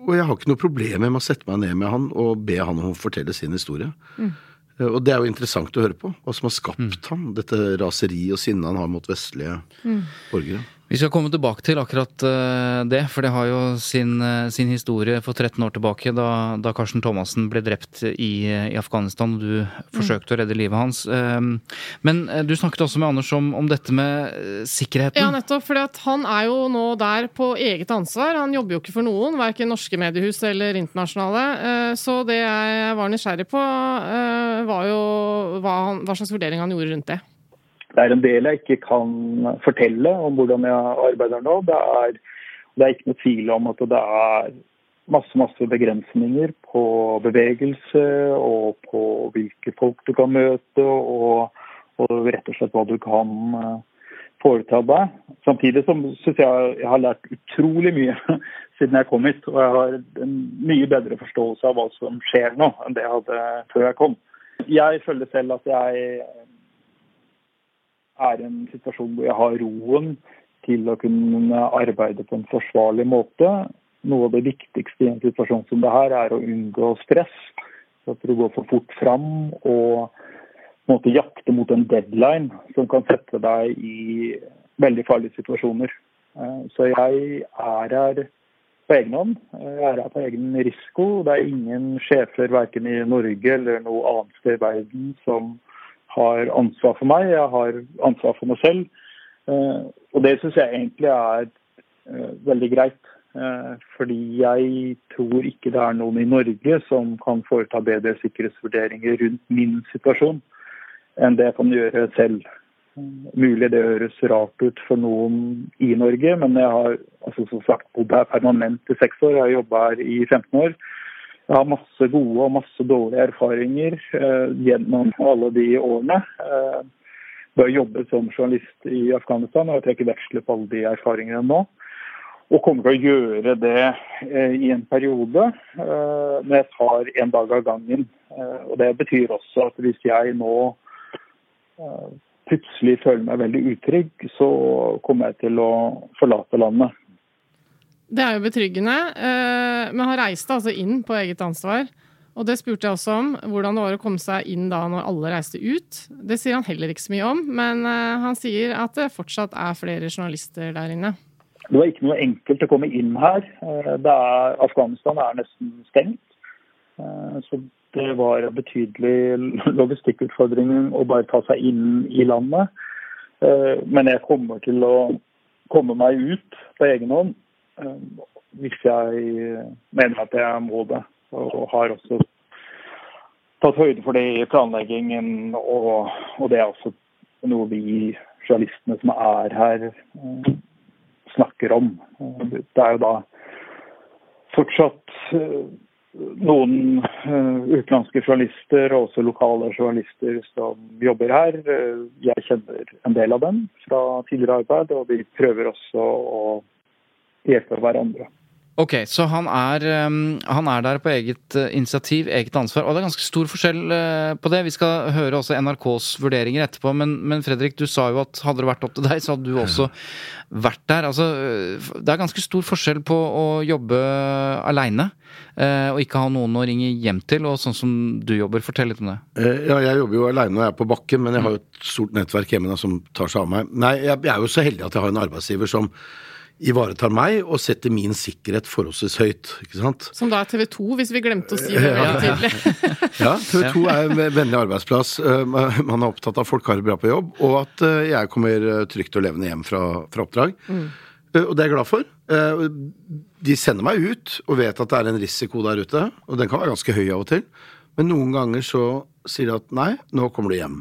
[SPEAKER 4] og jeg har ikke noe problem med å sette meg ned med han og be han om å fortelle sin historie. Eh, Og det er jo interessant å høre på, hva som har skapt ham, dette raseriet og sinnet han har mot vestlige borgere.
[SPEAKER 2] Vi skal komme tilbake til akkurat eh, det, for det har jo sin, eh, sin historie for 13 år tilbake, da, da Karsten Thomassen ble drept i, i Afghanistan og du forsøkte å redde livet hans. Eh, Men du snakket også med Anders om, om dette med sikkerheten.
[SPEAKER 3] Ja, nettopp. For han er jo nå der på eget ansvar. Han jobber jo ikke for noen, verken norske mediehus eller internasjonale. Så det jeg var nysgjerrig på, var jo hva, hva slags vurdering han gjorde rundt det.
[SPEAKER 5] Det er en del jeg ikke kan fortelle om hvordan jeg arbeider nå. Det er, det er ikke noe tvil om at det er masse masse begrensninger på bevegelse og på hvilke folk du kan møte, og, og rett og slett hva du kan eh, foreta deg. Samtidig som syns jeg jeg har lært utrolig mye siden jeg kom hit. Og jeg har en mye bedre forståelse av hva som skjer nå, enn det jeg hadde før jeg kom. Jeg føler selv at jeg er en situasjon hvor jeg har roen til å kunne arbeide på en forsvarlig måte. Noe av det viktigste i en situasjon som det her, er å unngå stress. At du går for fort fram og måte jakte mot en deadline som kan sette deg i veldig farlige situasjoner. Eh, Så jeg er her på egen hånd. Jeg er her på egen risiko. Det er ingen sjefer verken i Norge eller noe annet sted i verden som har ansvar for meg. Jeg har ansvar for meg selv. Eh, Og det syns jeg egentlig er eh, veldig greit. Eh, Fordi jeg tror ikke det er noen i Norge som kan foreta bedre sikkerhetsvurderinger rundt min situasjon enn det jeg kan gjøre selv. Mulig det høres rart ut for noen i Norge, men jeg har altså, som sagt bodd her permanent i seks år. Jeg har jobba her i 15 år. Jeg har masse gode og masse dårlige erfaringer eh, gjennom alle de årene. Eh, ved å jobbe som journalist i Afghanistan, og jeg trekker veksler på alle de erfaringene nå. Og kommer til å gjøre det eh, i en periode, eh, men jeg tar en dag av gangen. Eh, og Det betyr også at hvis jeg nå eh, plutselig føler meg veldig utrygg, så kommer jeg til å forlate landet.
[SPEAKER 3] Det er jo betryggende. eh, Men han reiste altså inn på eget ansvar. Og det spurte jeg også om, hvordan det var å komme seg inn da når alle reiste ut. Det sier han heller ikke så mye om, men eh, han sier at det fortsatt er flere journalister der inne.
[SPEAKER 5] Det var ikke noe enkelt å komme inn her. Eh, er, Afghanistan er nesten stengt. Så det var en betydelig logistikkutfordring å bare ta seg inn i landet. Men jeg kommer til å komme meg ut på egen hånd hvis jeg mener at jeg må det. Og har også tatt høyde for det i planleggingen, og, og det er også noe vi journalistene som er her, eh, snakker om. Det er jo da fortsatt eh, noen eh, utenlandske journalister og også lokale journalister som jobber her. Eh, Jeg kjenner en del av dem fra tidligere arbeid, og vi prøver også å hjelpe hverandre.
[SPEAKER 2] Ok, så han er, um, han er der på eget uh, initiativ, eget ansvar. Og det er ganske stor forskjell uh, på det. Vi skal høre også NRKs vurderinger etterpå. Men, men Fredrik, du sa jo at hadde det vært opp til deg, så hadde du også vært der. Altså, det er ganske stor forskjell på å jobbe aleine og ikke ha noen å ringe hjem til, og sånn som du jobber. Fortell litt om det.
[SPEAKER 4] Eh, Ja, jeg jobber jo aleine når jeg er på bakken, men jeg har jo et stort nettverk hjemme da, som tar seg av meg. Nei, jeg jeg er jo så heldig at jeg har en arbeidsgiver som ivaretar meg og setter min sikkerhet forholdsvis høyt. ikke sant?
[SPEAKER 3] Som da er TV 2, hvis vi glemte å si det veldig tydelig.
[SPEAKER 4] Ja, TV 2 er en vennlig arbeidsplass. Eh, Man er opptatt av at folk har det bra på jobb, og at eh, jeg kommer eh, trygt og levende hjem fra, fra oppdrag. Mm. Og det er jeg glad for. De sender meg ut og vet at det er en risiko der ute, og den kan være ganske høy av og til. Men noen ganger så sier de at nei, nå kommer du hjem.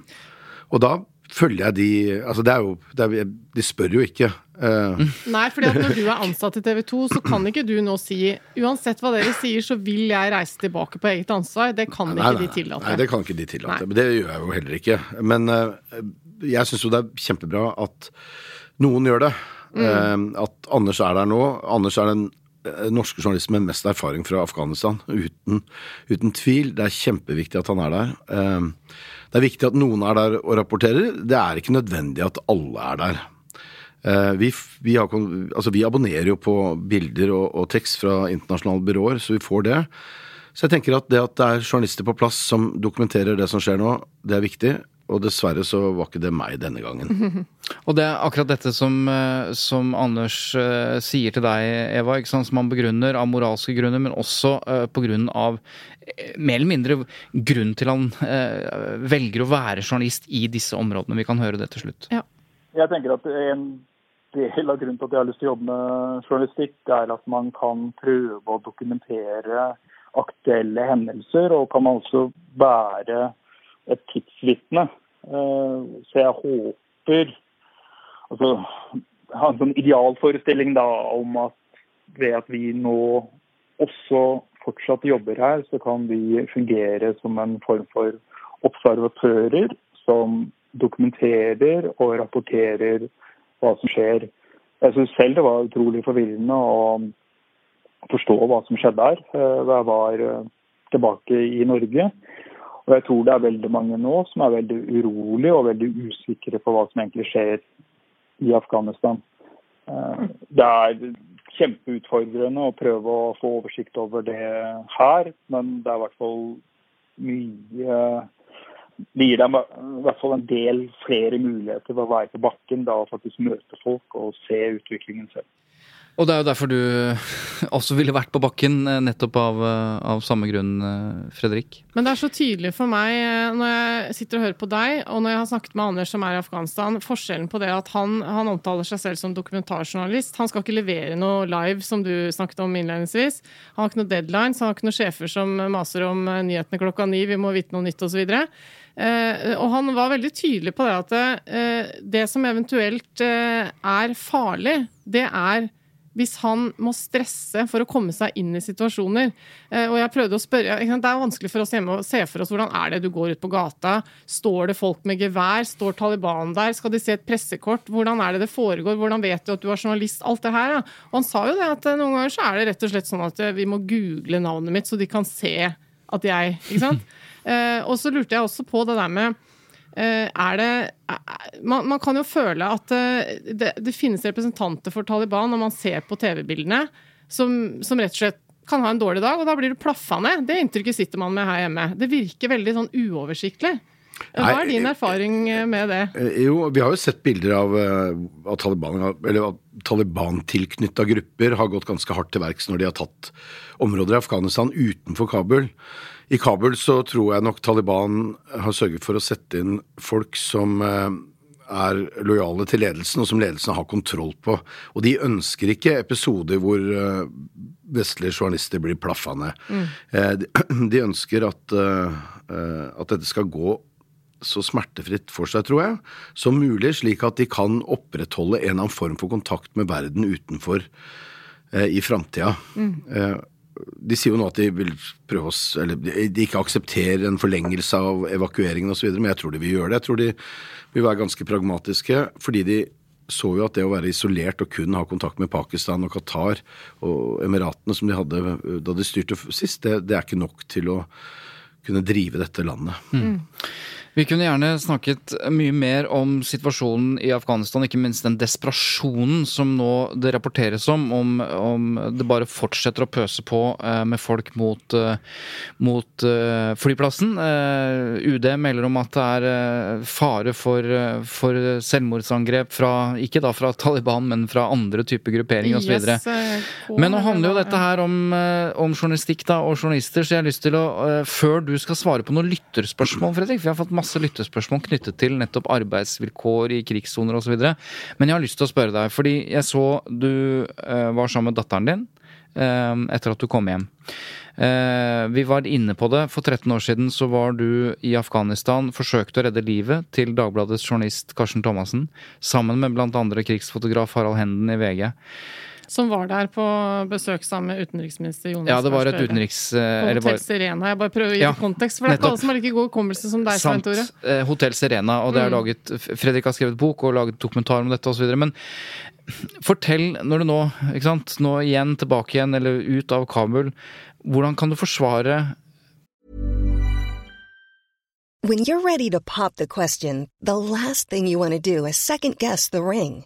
[SPEAKER 4] Og da følger jeg de Altså det er jo det er, De spør jo ikke. Eh,
[SPEAKER 3] Nei, fordi at når du er ansatt i TV 2, så kan ikke du nå si uansett hva dere sier, så vil jeg reise tilbake på eget ansvar. Det kan ikke
[SPEAKER 4] nei,
[SPEAKER 3] de tillate.
[SPEAKER 4] Nei, det kan ikke de tillate.
[SPEAKER 3] Nei.
[SPEAKER 4] Men det gjør jeg jo heller ikke. Men uh, jeg syns jo det er kjempebra at noen gjør det.
[SPEAKER 3] Mm.
[SPEAKER 4] Uh, at Anders er der nå. Anders er den norske journalisten med mest erfaring fra Afghanistan. Uten, uten tvil. Det er kjempeviktig at han er der. Det er viktig at noen er der og rapporterer. Det er ikke nødvendig at alle er der. Eh, vi, vi, har, altså vi abonnerer jo på bilder og, og, tekst fra internasjonale byråer, så vi får det. Så jeg tenker at det at det er journalister på plass som dokumenterer det som skjer nå, det er viktig. Og dessverre så var ikke det meg denne gangen.
[SPEAKER 2] og det er akkurat dette som, eh, som Anders uh, sier til deg, Eva, ikke sant? som han begrunner av moralske grunner, men også uh, på grunn av uh, mer eller mindre grunn til han velger å være journalist i disse områdene. Vi kan høre det til slutt.
[SPEAKER 3] Ja.
[SPEAKER 5] Jeg tenker at en del av grunnen til at jeg har lyst til å jobbe med journalistikk, er at man kan prøve å dokumentere aktuelle hendelser, og kan også være et tidsvitne. Eh, så jeg håper altså, ha en sånn idealforestilling da, om at ved at vi nå også fortsatt jobber her, så kan vi fungere som en form for observatører som dokumenterer og rapporterer hva som skjer. Jeg syns selv det var utrolig forvirrende å forstå hva som skjedde her eh, da jeg var eh, tilbake i Norge. Og jeg tror det er veldig mange nå som er veldig urolige og veldig usikre på hva som egentlig skjer i Afghanistan. Eh, det er kjempeutfordrende å prøve å få oversikt over det her, men det er i hvert fall mye Det gir dem i hvert fall en del flere muligheter ved å være på bakken da, og faktisk møte folk og se utviklingen selv.
[SPEAKER 2] Og det er jo derfor du også ville vært på bakken, eh, nettopp av, eh, av, samme grunn, eh, Fredrik.
[SPEAKER 3] Men det er så tydelig for meg når jeg sitter og hører på deg, og når jeg har snakket med Anders som er i Afghanistan, forskjellen på det at han, han omtaler seg selv som dokumentarjournalist. Han skal ikke levere noe live, som du snakket om innledningsvis. Han har ikke noe deadlines, han har ikke noen sjefer som maser om nyhetene klokka ni, vi må vite noe nytt osv. Uh, og han var veldig tydelig på det at uh, det som eventuelt uh, er farlig, det er hvis han må stresse for å komme seg inn i situasjoner. Eh, og jeg prøvde å spørre, Det er vanskelig for oss hjemme å se for oss hvordan er det du går ut på gata. Står det folk med gevær? Står Taliban der? Skal de se et pressekort? Hvordan er det det foregår? Hvordan vet du at du er journalist? Alt det her. Ja. Og han sa jo det at eh, noen ganger så er det rett og slett sånn at eh, vi må google navnet mitt, så de kan se at jeg Ikke sant? Og så lurte jeg også på det der med Eh, er det man, man, kan jo føle at eh, det, det, finnes representanter for Taliban når man ser på TV-bildene, som, som, rett og slett kan ha en dårlig dag, og da blir du plaffa ned. Det inntrykket sitter man med her hjemme. Det virker veldig sånn uoversiktlig. Hva er din erfaring eh, med det?
[SPEAKER 4] Jo, Vi har jo sett bilder av at Taliban, eller Taliban-tilknytta grupper har gått ganske hardt til verks når de har tatt områder i Afghanistan utenfor Kabul. I Kabul så tror jeg nok Taliban har sørget for å sette inn folk som eh, er lojale til ledelsen, og som ledelsen har kontroll på. Og de ønsker ikke episoder hvor eh, vestlige journalister blir plaffa ned. Mm. Eh, de ønsker at, at dette skal gå så smertefritt for seg, tror jeg, som mulig, slik at de kan opprettholde en eller annen form for kontakt med verden utenfor i framtida. Mm de sier jo nå at de vil prøve oss Eller de ikke aksepterer en forlengelse av evakueringen osv., men jeg tror de vil gjøre det. Jeg tror de vil være ganske pragmatiske, fordi de så jo at det å være isolert og kun ha kontakt med Pakistan og Qatar og Emiratene som de hadde da de styrte sist, det, det er ikke nok til å kunne drive dette landet. Mm.
[SPEAKER 2] Vi kunne gjerne snakket mye mer om situasjonen i Afghanistan, ikke minst den desperasjonen som nå det rapporteres om, om, om det bare fortsetter å pøse på eh, med folk mot, eh, mot eh, flyplassen. Eh, UD melder om at det er eh, fare for, eh, for, selvmordsangrep fra, ikke da fra Taliban, men fra andre typer grupperinger osv. Yes, men nå handler jo dette her om, om journalistikk da, og journalister, så jeg har lyst til å, før du skal svare på noen lytterspørsmål, Fredrik, for jeg har fått masse lyttespørsmål knyttet til nettopp arbeidsvilkår i krigssoner osv. Men jeg har lyst til å spørre deg, fordi jeg så du uh, var sammen med datteren din uh, etter at du kom hjem. Uh, vi var inne på det. For 13 år siden så var du i Afghanistan, forsøkte å redde livet til Dagbladets journalist Karsten Thomassen, sammen med andre krigsfotograf Harald Henden i VG.
[SPEAKER 3] Som var der på besøk sammen med utenriksminister Jonas
[SPEAKER 2] Ja, det var et utenriks... Eh, Eller
[SPEAKER 3] Hotell Serena. Jeg bare prøver å gi
[SPEAKER 2] Ja,
[SPEAKER 3] kontekst, for det er ikke alle som har like god hukommelse som deg,
[SPEAKER 2] Sant.
[SPEAKER 3] Tore.
[SPEAKER 2] Eh, Hotell Serena, og det er
[SPEAKER 3] Mm.
[SPEAKER 2] laget Fredrik har skrevet bok og laget dokumentar om dette osv. Men fortell, når du nå, ikke sant, nå igjen tilbake igjen, eller ut av Kabul, hvordan kan du forsvare
[SPEAKER 6] When you're ready to pop the question, the last thing you want to do is second guess the ring.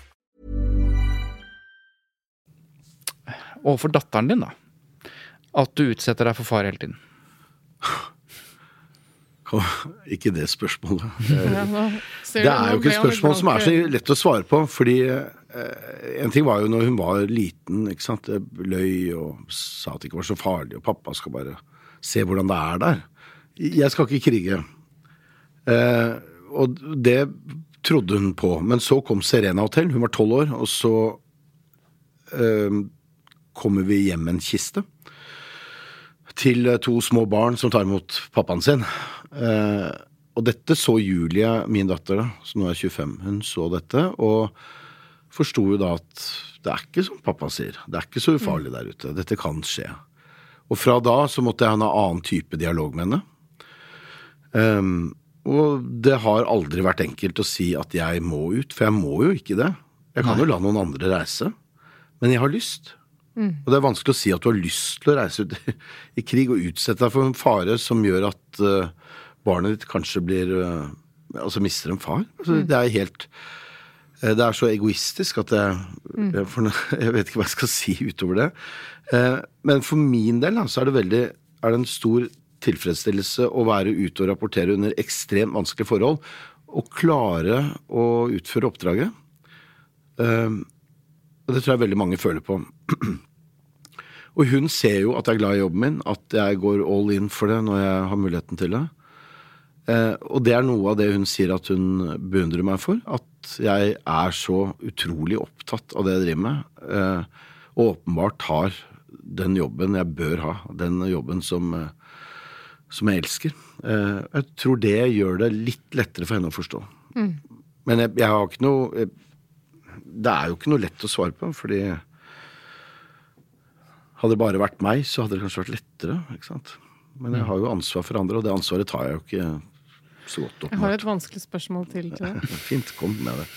[SPEAKER 2] Overfor datteren din, da? At du utsetter deg for fare hele tiden.
[SPEAKER 4] Ikke det spørsmålet. Det er jo ikke et spørsmål som er så lett å svare på. Fordi eh, en ting var jo når hun var liten, ikke sant. Jeg løy og sa at det ikke var så farlig, og pappa skal bare se hvordan det er der. Jeg skal ikke krige. Eh, og det trodde hun på. Men så kom Serena Hotel, hun var tolv år, og så eh, kommer vi hjem med en kiste til eh, to små barn som tar imot pappaen sin. Eh, og dette så Julie, min datter, da, som nå er 25, hun så dette og forsto jo da at det er ikke som pappa sier. Det er ikke så ufarlig der ute. Dette kan skje. Og fra da så måtte jeg ha en annen type dialog med henne. Ehm, og det har aldri vært enkelt å si at jeg må ut, for jeg må jo ikke det. Jeg kan jo la noen andre reise. Men jeg har lyst. Og det er vanskelig å si at du har lyst til å reise ut i, krig og utsette deg for en fare som gjør at uh, barnet ditt kanskje blir uh, Altså mister en far. Altså, Det er helt uh, Det er så egoistisk at jeg, jeg, for, jeg vet ikke hva jeg skal si utover det. Men for min del da, så er det veldig er det en stor tilfredsstillelse å være ute og rapportere under ekstremt vanskelige forhold og klare å utføre oppdraget. Eh, og det tror jeg veldig mange føler på. Og hun ser jo at jeg er glad i jobben min, at jeg går all in for det når jeg har muligheten til det. Eh, og det er noe av det hun sier at hun beundrer meg for. At jeg er så utrolig opptatt av det jeg driver med. Eh, og åpenbart har den jobben jeg bør ha. Den jobben som, eh, som jeg elsker. Eh, jeg tror det gjør det litt lettere for henne å forstå. Men jeg, jeg har ikke noe jeg, Det er jo ikke noe lett å svare på, fordi hadde det bare vært meg, så hadde det kanskje vært lettere. ikke sant? Men jeg har jo ansvar for andre, og det ansvaret tar jeg jo ikke så godt
[SPEAKER 3] Jeg har et vanskelig spørsmål til til deg.
[SPEAKER 4] Fint, kom med det.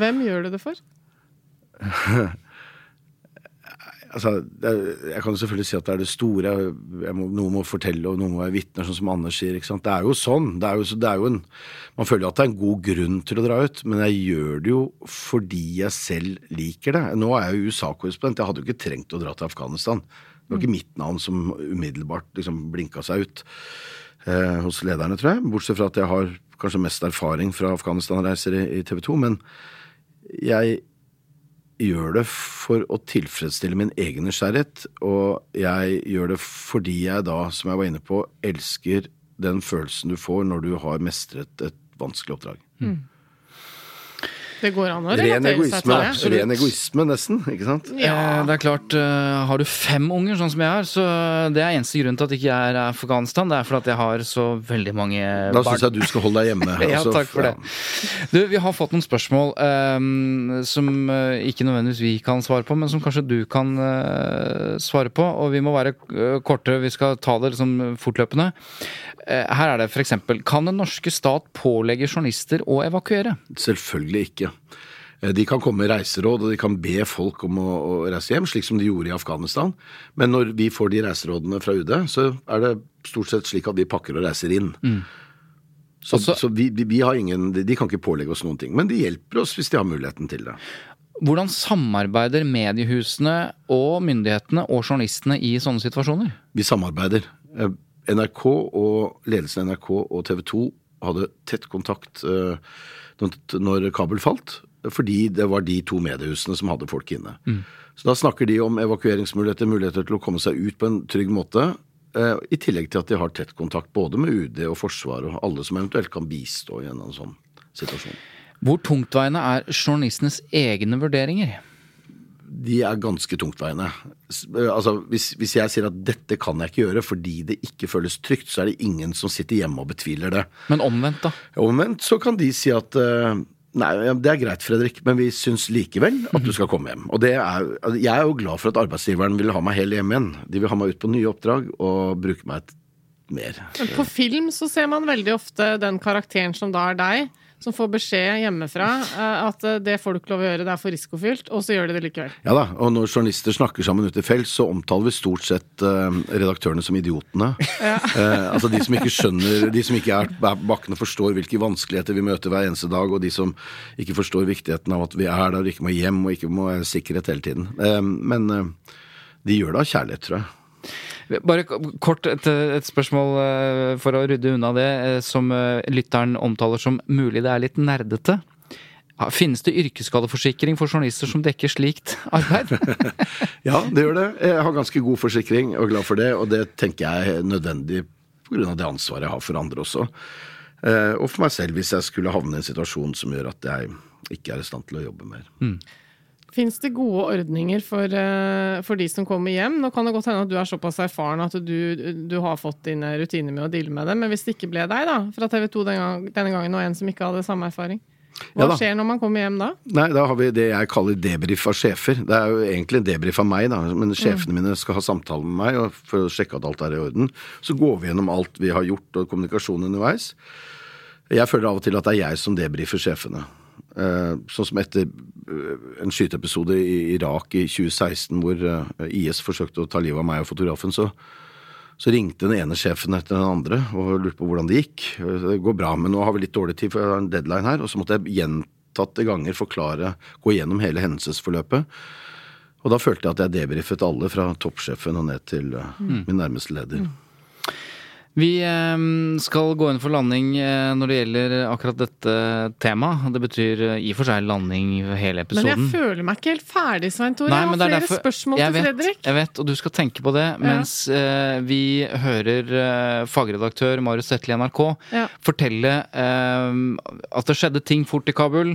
[SPEAKER 3] Hvem gjør du det for?
[SPEAKER 4] Altså, jeg kan selvfølgelig si at det er det store. Må, noen må fortelle, og noen må være vitner, sånn som Anders sier. Det er jo sånn. Det er jo, det er jo en, man føler jo at det er en god grunn til å dra ut, men jeg gjør det jo fordi jeg selv liker det. Nå er jeg jo USA-korrespondent. Jeg hadde jo ikke trengt å dra til Afghanistan. Det var ikke mitt navn som umiddelbart liksom blinka seg ut eh, hos lederne, tror jeg. Bortsett fra at jeg har kanskje mest erfaring fra Afghanistan-reiser i, i TV 2. Men jeg gjør det for å tilfredsstille min egen nysgjerrighet, og jeg gjør det fordi jeg da, som jeg var inne på, elsker den følelsen du får når du har mestret et vanskelig oppdrag.
[SPEAKER 3] Det går an å
[SPEAKER 4] Ren
[SPEAKER 3] relatere seg til det.
[SPEAKER 4] ren egoisme nesten, ikke sant?
[SPEAKER 2] Ja. Det er klart, eh, Har du fem unger, sånn som jeg har, så det er eneste grunn til at ikke jeg er Afghanistan. Det er fordi at jeg har så veldig mange barn.
[SPEAKER 4] Da syns jeg du skal holde deg hjemme.
[SPEAKER 2] Ja,
[SPEAKER 4] altså,
[SPEAKER 2] takk for det. Du, vi har fått noen spørsmål um, som eh, ikke nødvendigvis vi kan svare på, men som kanskje du kan uh, svare på. Og vi må være eh, korte, vi skal ta det liksom fortløpende. Uh, her er det f.eks.: Kan den norske stat pålegge journalister å evakuere?
[SPEAKER 4] Selvfølgelig ikke. Eh, De kan komme med reiseråd, og de kan be folk om å, å reise hjem, slik som de gjorde i Afghanistan. Men når vi får de reiserådene fra UD, så er det stort sett slik at vi pakker og reiser inn. Så,
[SPEAKER 2] Også-
[SPEAKER 4] så vi, vi, har ingen, de, kan ikke pålegge oss noen ting. Men de hjelper oss hvis de har muligheten til det.
[SPEAKER 2] Hvordan samarbeider mediehusene og myndighetene og journalistene i sånne situasjoner?
[SPEAKER 4] Vi samarbeider. Eh, NRK og ledelsen i NRK og TV 2 hadde tett kontakt eh, når- Kabul falt, fordi det var de to mediehusene som hadde folk inne. Så da snakker de om evakueringsmuligheter, muligheter til å komme seg ut på en trygg måte. eh, I tillegg til at de har tett kontakt både med UD og Forsvaret og alle som eventuelt kan bistå i en sånn situasjon.
[SPEAKER 2] Hvor tungtveiende er journalistenes egne vurderinger?
[SPEAKER 4] De er ganske tungtveiende. Altså, hvis, hvis jeg sier at dette kan jeg ikke gjøre fordi det ikke føles trygt, så er det ingen som sitter hjemme og betviler det.
[SPEAKER 2] Men omvendt, da?
[SPEAKER 4] Omvendt så kan de si at Nei, det er greit, Fredrik, men vi syns likevel at du skal komme hjem. Og det er, altså, Jeg er jo glad for at arbeidsgiveren vil ha meg helt hjem igjen. De vil ha meg ut på nye oppdrag og bruke meg mer.
[SPEAKER 3] Men på film så ser man veldig ofte den karakteren som da er deg, som får beskjed hjemmefra eh, at eh, det får du ikke lov å gjøre, det er for risikofylt, og så gjør de det likevel.
[SPEAKER 4] Ja da, og når journalister snakker sammen ute i felt, så omtaler vi stort sett eh, redaktørene som idiotene. Eh, altså de som ikke skjønner, de som ikke er bakken og forstår hvilke vanskeligheter vi møter hver eneste dag, og de som ikke forstår viktigheten av at vi er der og ikke må hjem og ikke må sikkerhet hele tiden. Eh, men eh, de gjør det av kjærlighet, tror jeg.
[SPEAKER 2] Bare kort et, et spørsmål eh, for å rydde unna det, eh, som eh, lytteren omtaler som mulig det er litt nerdete. Ja, Finnes det yrkesskadeforsikring for journalister som dekker slikt arbeid?
[SPEAKER 4] Ja, det gjør det. Jeg har ganske god forsikring og er glad for det, og det tenker jeg er nødvendig pga. det ansvaret jeg har for andre også. Og for meg selv hvis jeg skulle havne i en situasjon som gjør at jeg ikke er i stand til å jobbe mer.
[SPEAKER 3] Fins det gode ordninger for, eh, for de som kommer hjem? Nå kan det godt hende at du er såpass erfaren at du, du har fått dine rutiner med å deale med det, men hvis det ikke ble deg da, fra TV 2 den gang, denne gangen, og en som ikke hadde samme erfaring, hva
[SPEAKER 4] Ja
[SPEAKER 3] skjer når man kommer hjem da?
[SPEAKER 4] Nei, da har vi det jeg kaller debrief av sjefer. Det er jo egentlig en debrief av meg, da, men sjefene mine skal ha samtale med meg for å sjekke at alt er i orden. Så går vi gjennom alt vi har gjort og kommunikasjon underveis. Jeg føler av og til at det er jeg som debrifer sjefene. Sånn som etter eh, en skyteepisode i Irak i 2016 hvor eh, IS forsøkte å ta livet av meg og fotografen, så, så ringte den ene sjefen etter den andre og lurte på hvordan det gikk. Det går bra, men nå har vi litt dårlig tid, for jeg har en deadline her. Og så måtte jeg gjentatte ganger forklare, gå gjennom hele hendelsesforløpet. Og da følte jeg at jeg debrifet alle, fra toppsjefen og ned til mm. min nærmeste leder.
[SPEAKER 2] Vi eh, skal gå inn for landing eh, når det gjelder akkurat dette temaet. Det betyr eh, i og for seg landing hele episoden.
[SPEAKER 3] Men jeg føler meg ikke helt ferdig, Svein Tore. Jeg har
[SPEAKER 2] er
[SPEAKER 3] flere
[SPEAKER 2] derfor-
[SPEAKER 3] spørsmål til
[SPEAKER 2] vet,
[SPEAKER 3] Fredrik.
[SPEAKER 2] Jeg vet, og du skal tenke på det mens eh, vi hører fagredaktør Marius Settel i NRK
[SPEAKER 3] Ja.
[SPEAKER 2] fortelle at det skjedde ting fort i Kabul.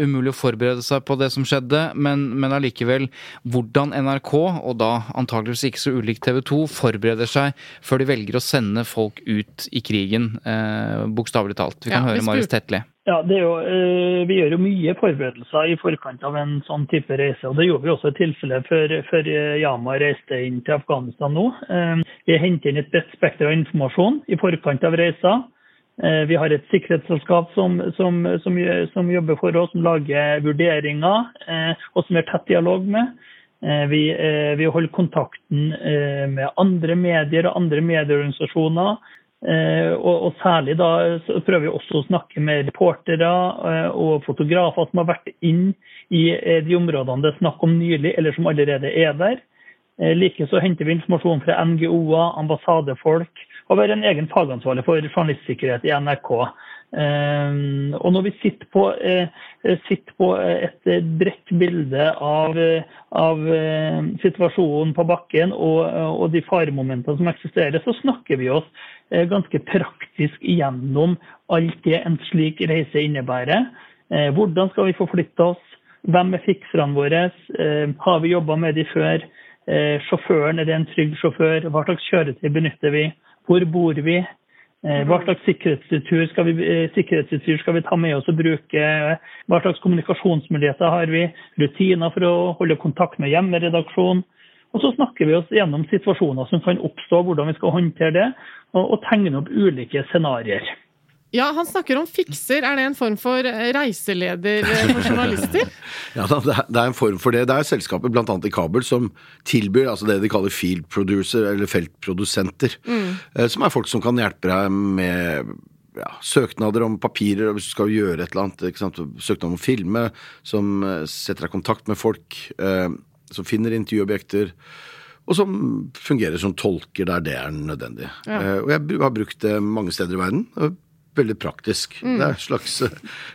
[SPEAKER 2] umulig å forberede seg på det som skjedde, men, men allikevel hvordan NRK, og da antageligvis ikke så ulikt TV 2, forbereder seg før de velger å sende folk ut i krigen, eh, bokstavelig talt. Vi kan
[SPEAKER 3] Ja,
[SPEAKER 2] høre Marius
[SPEAKER 3] spurte-
[SPEAKER 7] Ja, det er jo, eh, Vi gjør jo mye forberedelser i forkant av en sånn type reise. og Det gjorde vi også i tilfelle før, før eh, Yama reiste inn til Afghanistan nå. Eh, Vi henter inn et bredt spekter av informasjon i forkant av reisa. Eh, Vi har et sikkerhetsselskap som, som, som, som jobber for oss, som lager vurderinger, eh, og som vi har tett dialog med. Eh, Vi, eh, vi holder kontakten eh, med andre medier og andre medieorganisasjoner. Og, og særlig da prøver vi også å snakke med reportere og fotografer som har vært inn i de områdene det er snakk om nylig, eller som allerede er der. Likeså henter vi informasjon fra NGO-er, ambassadefolk, og være en egen fagansvarlig for journalistsikkerhet i NRK. Eh, og når vi sitter på, eh, sitter på et eh, bredt bilde av, eh, av eh, situasjonen på bakken og, og de faremomentene som eksisterer, så snakker vi oss eh, ganske praktisk gjennom alt det en slik reise innebærer. Eh, Hvordan skal vi forflytte oss? Hvem er fikserne våre? Eh, Har vi jobba med de før? Eh, Sjåføren, er det en trygg sjåfør? Hva slags kjøretøy benytter vi? Hvor bor vi? Eh, Hva slags sikkerhetsutstyr skal, vi, eh, sikkerhetsutstyr skal vi ta med oss og bruke? Hva slags kommunikasjonsmuligheter har vi? Rutiner for å holde kontakt med hjemmeredaksjon? Og så snakker vi oss gjennom situasjoner som kan oppstå, hvordan vi skal håndtere det, og, og tegne opp ulike scenarioer.
[SPEAKER 3] Ja, han snakker om fikser. Er det en form for eh, reiseleder eh, for journalister?
[SPEAKER 4] Ja, det, er, en form for det. Det er selskaper bl.a. i Kabel som tilbyr altså det de kaller field producer, eller feltprodusenter. Mm. Som er folk som kan hjelpe deg med ja, søknader om papirer hvis du skal gjøre et eller annet. Søknad om å filme, som eh, setter deg i kontakt med folk, eh, som finner intervjuobjekter. Og som fungerer som tolker der det er nødvendig.
[SPEAKER 3] Ja.
[SPEAKER 4] Eh, og jeg har brukt det mange steder i verden. Veldig praktisk. Det er en slags eh,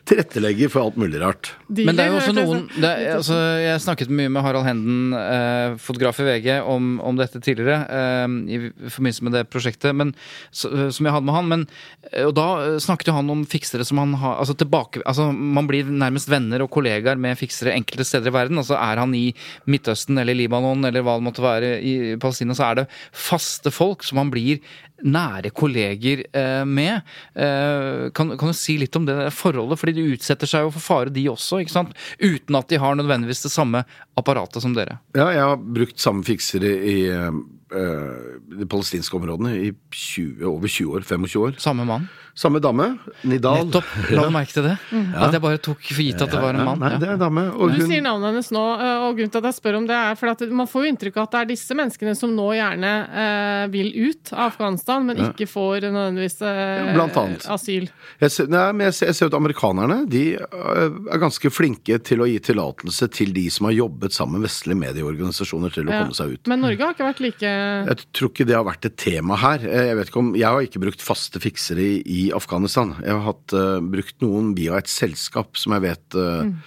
[SPEAKER 4] tilrettelegger for alt mulig rart.
[SPEAKER 2] Men det er jo også noen er, altså, Jeg snakket mye med Harald Henden, eh, fotograf i VG, om, om dette tidligere. Eh, I forbindelse med det prosjektet men, så, som jeg hadde med han. Men, eh, og da eh, snakket jo han om fiksere som han har altså, tilbake, altså, Man blir nærmest venner og kollegaer med fiksere enkelte steder i verden. Altså Er han i Midtøsten eller Libanon eller hva det måtte være i Palestina, så er det faste folk som han blir nære kolleger eh, med. Eh, kan, kan du si litt om det forholdet? Fordi de utsetter seg jo for fare, de også, ikke sant? Uten at de har nødvendigvis det samme apparatet som dere.
[SPEAKER 4] Ja, jeg har brukt samme fiksere i eh, de palestinske områdene i 20, over 20 år. 25 år.
[SPEAKER 2] Samme mann.
[SPEAKER 4] Samme dame. Nidal.
[SPEAKER 2] Nettopp. La du merke til det? At jeg bare tok for gitt at det var en mann.
[SPEAKER 4] Nei,
[SPEAKER 2] Ja.
[SPEAKER 4] det er en dame. Og
[SPEAKER 3] Du sier navnet hennes nå, eh, og grunnen til at jeg spør om det, er for at man får jo inntrykk av at det er disse menneskene som nå gjerne eh, vil ut av Afghanistan, men ikke får nødvendigvis eh,
[SPEAKER 4] blant annet.
[SPEAKER 3] asyl.
[SPEAKER 4] jeg ser, nei, men jeg ser, jeg ser at amerikanerne de øh, er ganske flinke til å gi tillatelse til de som har jobbet sammen med vestlige medieorganisasjoner til å
[SPEAKER 3] Ja.
[SPEAKER 4] komme seg ut.
[SPEAKER 3] Men Norge har ikke vært like
[SPEAKER 4] Jeg tror ikke det har vært et tema her. Eh, Jeg vet ikke om, jeg har ikke brukt faste fiksere i, i Afghanistan. Jeg har hatt, uh, brukt noen via et selskap som jeg vet uh, mm.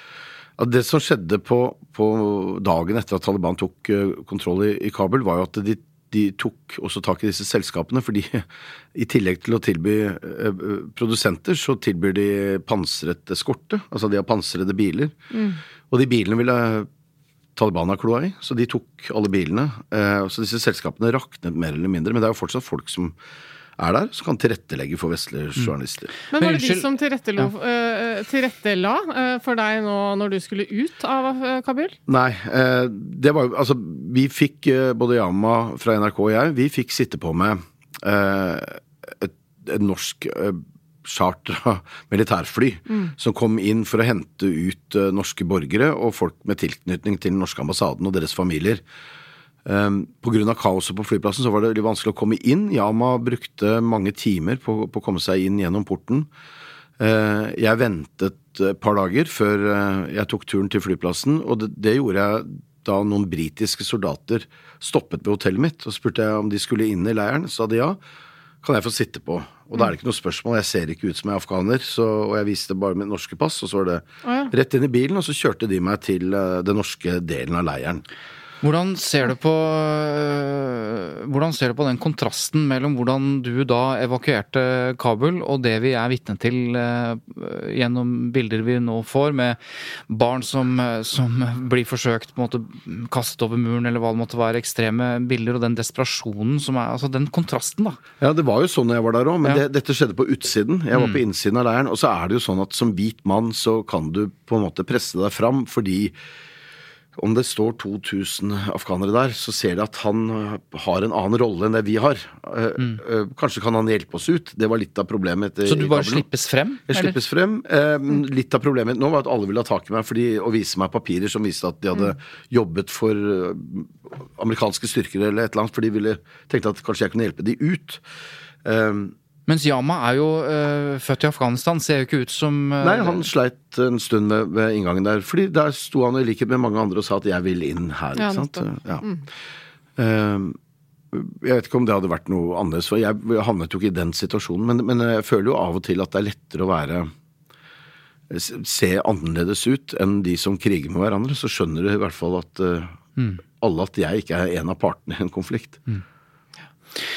[SPEAKER 4] Det som skjedde på, på dagen etter at Taliban tok uh, kontroll i, i Kabul, var jo at de, de tok også tak i disse selskapene. fordi i tillegg til å tilby eh, eh, produsenter, så tilbyr de pansret eskorte. Altså de har pansrede biler. Og de bilene ville Taliban har kloa i, så de tok alle bilene. Eh, så disse selskapene raknet mer eller mindre, men det er jo fortsatt folk som er der, som kan tilrettelegge for vestlige journalister.
[SPEAKER 3] Men
[SPEAKER 2] Men
[SPEAKER 3] var det de som tilrettela, uh, tilrettela uh, for deg nå når du skulle ut av uh, Kabul?
[SPEAKER 4] Nei, eh, det var jo Altså, vi fikk, eh, både Yama fra NRK og jeg, vi fikk sitte på med eh, et, et norsk eh, chartra militærfly som kom inn for å hente ut eh, norske borgere og folk med tilknytning til den norske ambassaden og deres familier. Um, Pga. kaoset på flyplassen så var det vanskelig å komme inn. Yama brukte mange timer på, på å komme seg inn gjennom porten. Uh, jeg ventet et par dager før eh, jeg tok turen til flyplassen, og det, det gjorde jeg da noen britiske soldater stoppet ved hotellet mitt og spurte jeg om de skulle inn i leiren. Sa de ja. Kan jeg få sitte på? Og da er det ikke noe spørsmål. Jeg ser ikke ut som jeg er afghaner, så, og jeg viste bare mitt norske pass, og så var det
[SPEAKER 3] oh, ja.
[SPEAKER 4] rett inn i bilen, og så kjørte de meg til uh, den norske delen av leiren.
[SPEAKER 2] Hvordan ser du på øh, Hvordan ser du på den kontrasten mellom hvordan du da evakuerte Kabul, og det vi er vitne til øh, gjennom bilder vi nå får, med barn som, øh, som blir forsøkt på en måte kastet over muren, eller hva det måtte være, ekstreme bilder, og den desperasjonen som er Altså den kontrasten, da.
[SPEAKER 4] Ja, det var jo sånn jeg var der òg, men
[SPEAKER 2] Ja.
[SPEAKER 4] det, dette skjedde på utsiden. Jeg var på innsiden av leiren, og så er det jo sånn at som hvit mann så kan du på en måte presse deg fram, fordi om det står 2000 afghanere der, så ser de at han øh, har en annen rolle enn det vi har. Eh, eh, Kanskje kan han hjelpe oss ut. Det var litt av problemet. etter-
[SPEAKER 2] Så du bare slippes frem?
[SPEAKER 4] Jeg
[SPEAKER 2] eller?
[SPEAKER 4] slippes frem. Eh, Litt av problemet nå var at alle ville ha tak i meg fordi, og vise meg papirer som viste at de hadde jobbet for eh, amerikanske styrker eller et eller annet, for de ville tenkte at kanskje jeg kunne hjelpe de ut. Eh,
[SPEAKER 2] Mens Yama er jo øh, født i Afghanistan, ser jo ikke ut som øh,
[SPEAKER 4] Nei, han sleit en stund ved, ved inngangen der. Fordi der sto han i likhet med mange andre og sa at 'jeg vil inn her'.
[SPEAKER 3] Ja,
[SPEAKER 4] sant? Ja. Eh, jeg vet ikke om det hadde vært noe annerledes, for jeg havnet jo ikke i den situasjonen. Men, men jeg føler jo av og til at det er lettere å være se annerledes ut enn de som kriger med hverandre. Så skjønner du i hvert fall at eh, alle at jeg ikke er en av partene i en konflikt.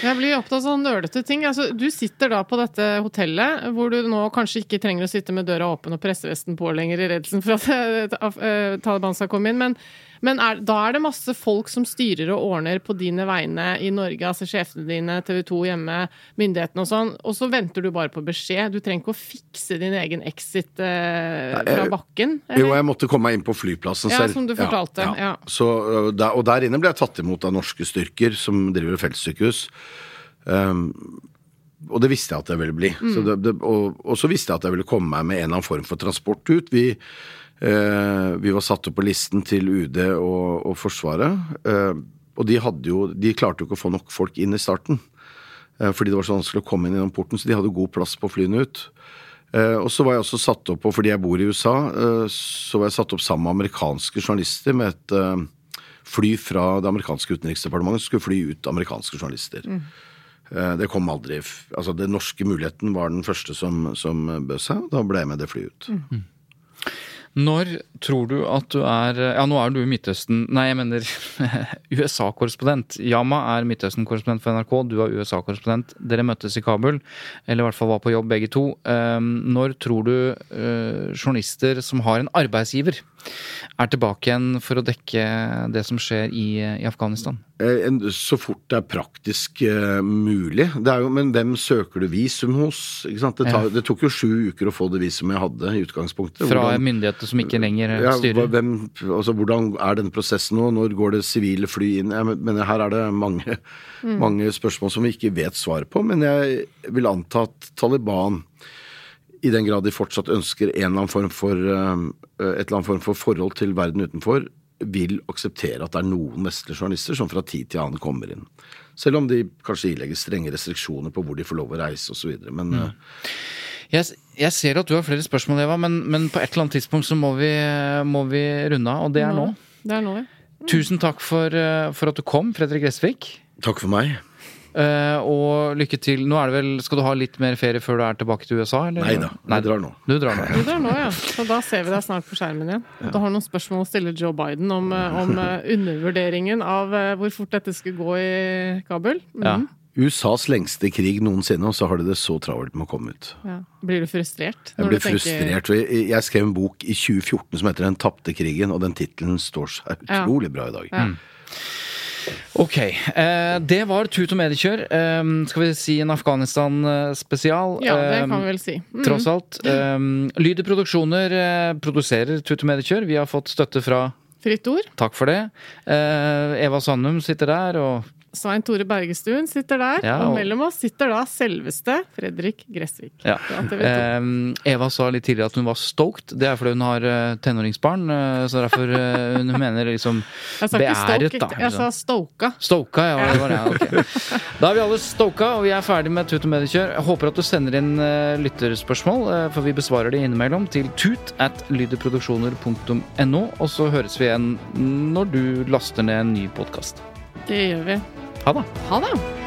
[SPEAKER 3] Jeg blir opptatt av sånn nølete ting. Altså, du sitter da på dette hotellet, hvor du nå kanskje ikke trenger å sitte med døra åpen og pressevesten på lenger i redselen for at eh, Taliban skal komme inn. Men, men er, da er det masse folk som styrer og ordner på dine vegne i Norge, altså sjefene dine, TV 2 hjemme, myndighetene og sånn, og så venter du bare på beskjed. Du trenger ikke å fikse din egen exit eh, fra bakken?
[SPEAKER 4] Jo, jeg måtte komme meg inn på flyplassen
[SPEAKER 3] Ja,
[SPEAKER 4] selv.
[SPEAKER 3] som du fortalte, ja.
[SPEAKER 4] Så, ø, der, og der inne ble jeg tatt imot av norske styrker som driver feltsykehus. Um, og det visste jeg at jeg ville bli. Så det, det, og, og så visste jeg at jeg ville komme meg med en eller annen form for transport ut. Vi, eh, vi var satt opp på listen til UD og, og Forsvaret. Eh, og de, hadde jo, de klarte jo ikke å få nok folk inn i starten. Eh, fordi det var så vanskelig å komme inn gjennom porten, så de hadde god plass på flyene ut. Eh, og så var jeg også satt opp på, fordi jeg bor i USA, eh, så var jeg satt opp sammen med amerikanske journalister med et eh, fly fra det amerikanske utenriksdepartementet som skulle fly ut amerikanske journalister. Mm. Det kom aldri Altså, den norske muligheten var den første som, som bød seg, og da ble jeg med det flyet ut.
[SPEAKER 2] Når tror du at du er Ja, nå er du i Midtøsten Nei, jeg mener USA-korrespondent. Yama er Midtøsten-korrespondent for NRK, du er USA-korrespondent. Dere møttes i Kabul, eller i hvert fall var på jobb begge to. Um, Når tror du uh, journalister som har en arbeidsgiver, er tilbake igjen for å dekke det som skjer i, i Afghanistan?
[SPEAKER 4] Eh, Så fort det er praktisk eh, mulig. Det er jo, men hvem søker du visum hos? Det, tar, det tok jo sju uker å få det visumet jeg hadde i utgangspunktet.
[SPEAKER 2] Fra
[SPEAKER 4] Hvordan-
[SPEAKER 2] myndigheter som ikke lenger
[SPEAKER 4] ja,
[SPEAKER 2] styrer?
[SPEAKER 4] hvem, altså, hvordan er denne prosessen nå? Når går det sivile fly inn? Jeg mener, her er det mange, mange spørsmål som vi ikke vet svaret på. Men jeg vil anta at Taliban, i den grad de fortsatt ønsker en eller annen form for, eh, et eller annet form for forhold til verden utenfor, vil akseptere at det er noen vestlige journalister som fra tid til annen kommer inn. Selv om de kanskje ilegger strenge restriksjoner på hvor de får lov å reise osv. Men eh,
[SPEAKER 2] Jeg, jeg ser at du har flere spørsmål, Eva, men, men på et eller annet tidspunkt så må vi, må vi runde av, og det er nå.
[SPEAKER 3] Det er nå, ja.
[SPEAKER 2] Tusen takk for, eh, for at du kom, Fredrik Gressvik.
[SPEAKER 4] takk for meg.
[SPEAKER 2] Uh, og lykke til. Nå er det vel, Skal du ha litt mer ferie før du er tilbake til USA? Eller?
[SPEAKER 4] Nei da, jeg drar nå.
[SPEAKER 2] Du drar nå.
[SPEAKER 3] Du drar nå, ja. Så da ser vi deg snart på skjermen igjen. Du har noen spørsmål å stille Joe Biden om, eh, om undervurderingen av hvor fort dette skulle gå i Kabul. Mm.
[SPEAKER 2] Ja.
[SPEAKER 4] USAs lengste krig noensinne, og så har de det så travelt med å komme ut.
[SPEAKER 3] Ja. Blir du frustrert?
[SPEAKER 4] Jeg blir
[SPEAKER 3] du tenker-
[SPEAKER 4] frustrert. Jeg, jeg skrev en bok i 2014 som heter Den tapte krigen, og den tittelen står seg
[SPEAKER 3] Ja.
[SPEAKER 4] utrolig bra i dag.
[SPEAKER 3] Ja.
[SPEAKER 2] Ok. eh, det var Tut og mediekjør. Eh, skal vi si en Afghanistan-spesial?
[SPEAKER 3] Ja, det
[SPEAKER 2] Eh,
[SPEAKER 3] kan vi vel si. Mm.
[SPEAKER 2] Tross alt. Eh, i Produksjoner eh, produserer Tut og mediekjør. Vi har fått støtte fra
[SPEAKER 3] Fritt ord.
[SPEAKER 2] Takk for det. Eh, Eva Sandum sitter der, og
[SPEAKER 3] Svein Tore Bergestuen sitter der,
[SPEAKER 2] Ja,
[SPEAKER 3] og
[SPEAKER 2] og-
[SPEAKER 3] mellom oss sitter da selveste Fredrik Gressvik.
[SPEAKER 2] Ja.
[SPEAKER 3] fra TV 2.
[SPEAKER 2] Eh, Eva sa litt tidligere at hun var stoked. Det er fordi hun har eh, tenåringsbarn. eh, så derfor eh, hun mener liksom beæret, da.
[SPEAKER 3] jeg sa stoka.
[SPEAKER 2] Stoka, ja. Det var det, okay. Da er vi alle stoka, og vi er ferdig med Tut og mediekjør. Jeg håper at du sender inn lytterspørsmål, for vi besvarer de innimellom til tut at lyderproduksjoner.no. Og så høres vi igjen når du laster ned en ny podkast.
[SPEAKER 3] Det gjør vi.
[SPEAKER 2] Ha det.
[SPEAKER 3] Ha det!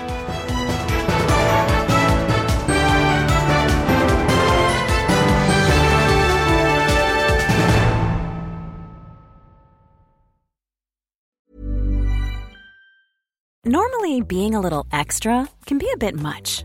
[SPEAKER 8] Normally, being a little extra can be a bit much,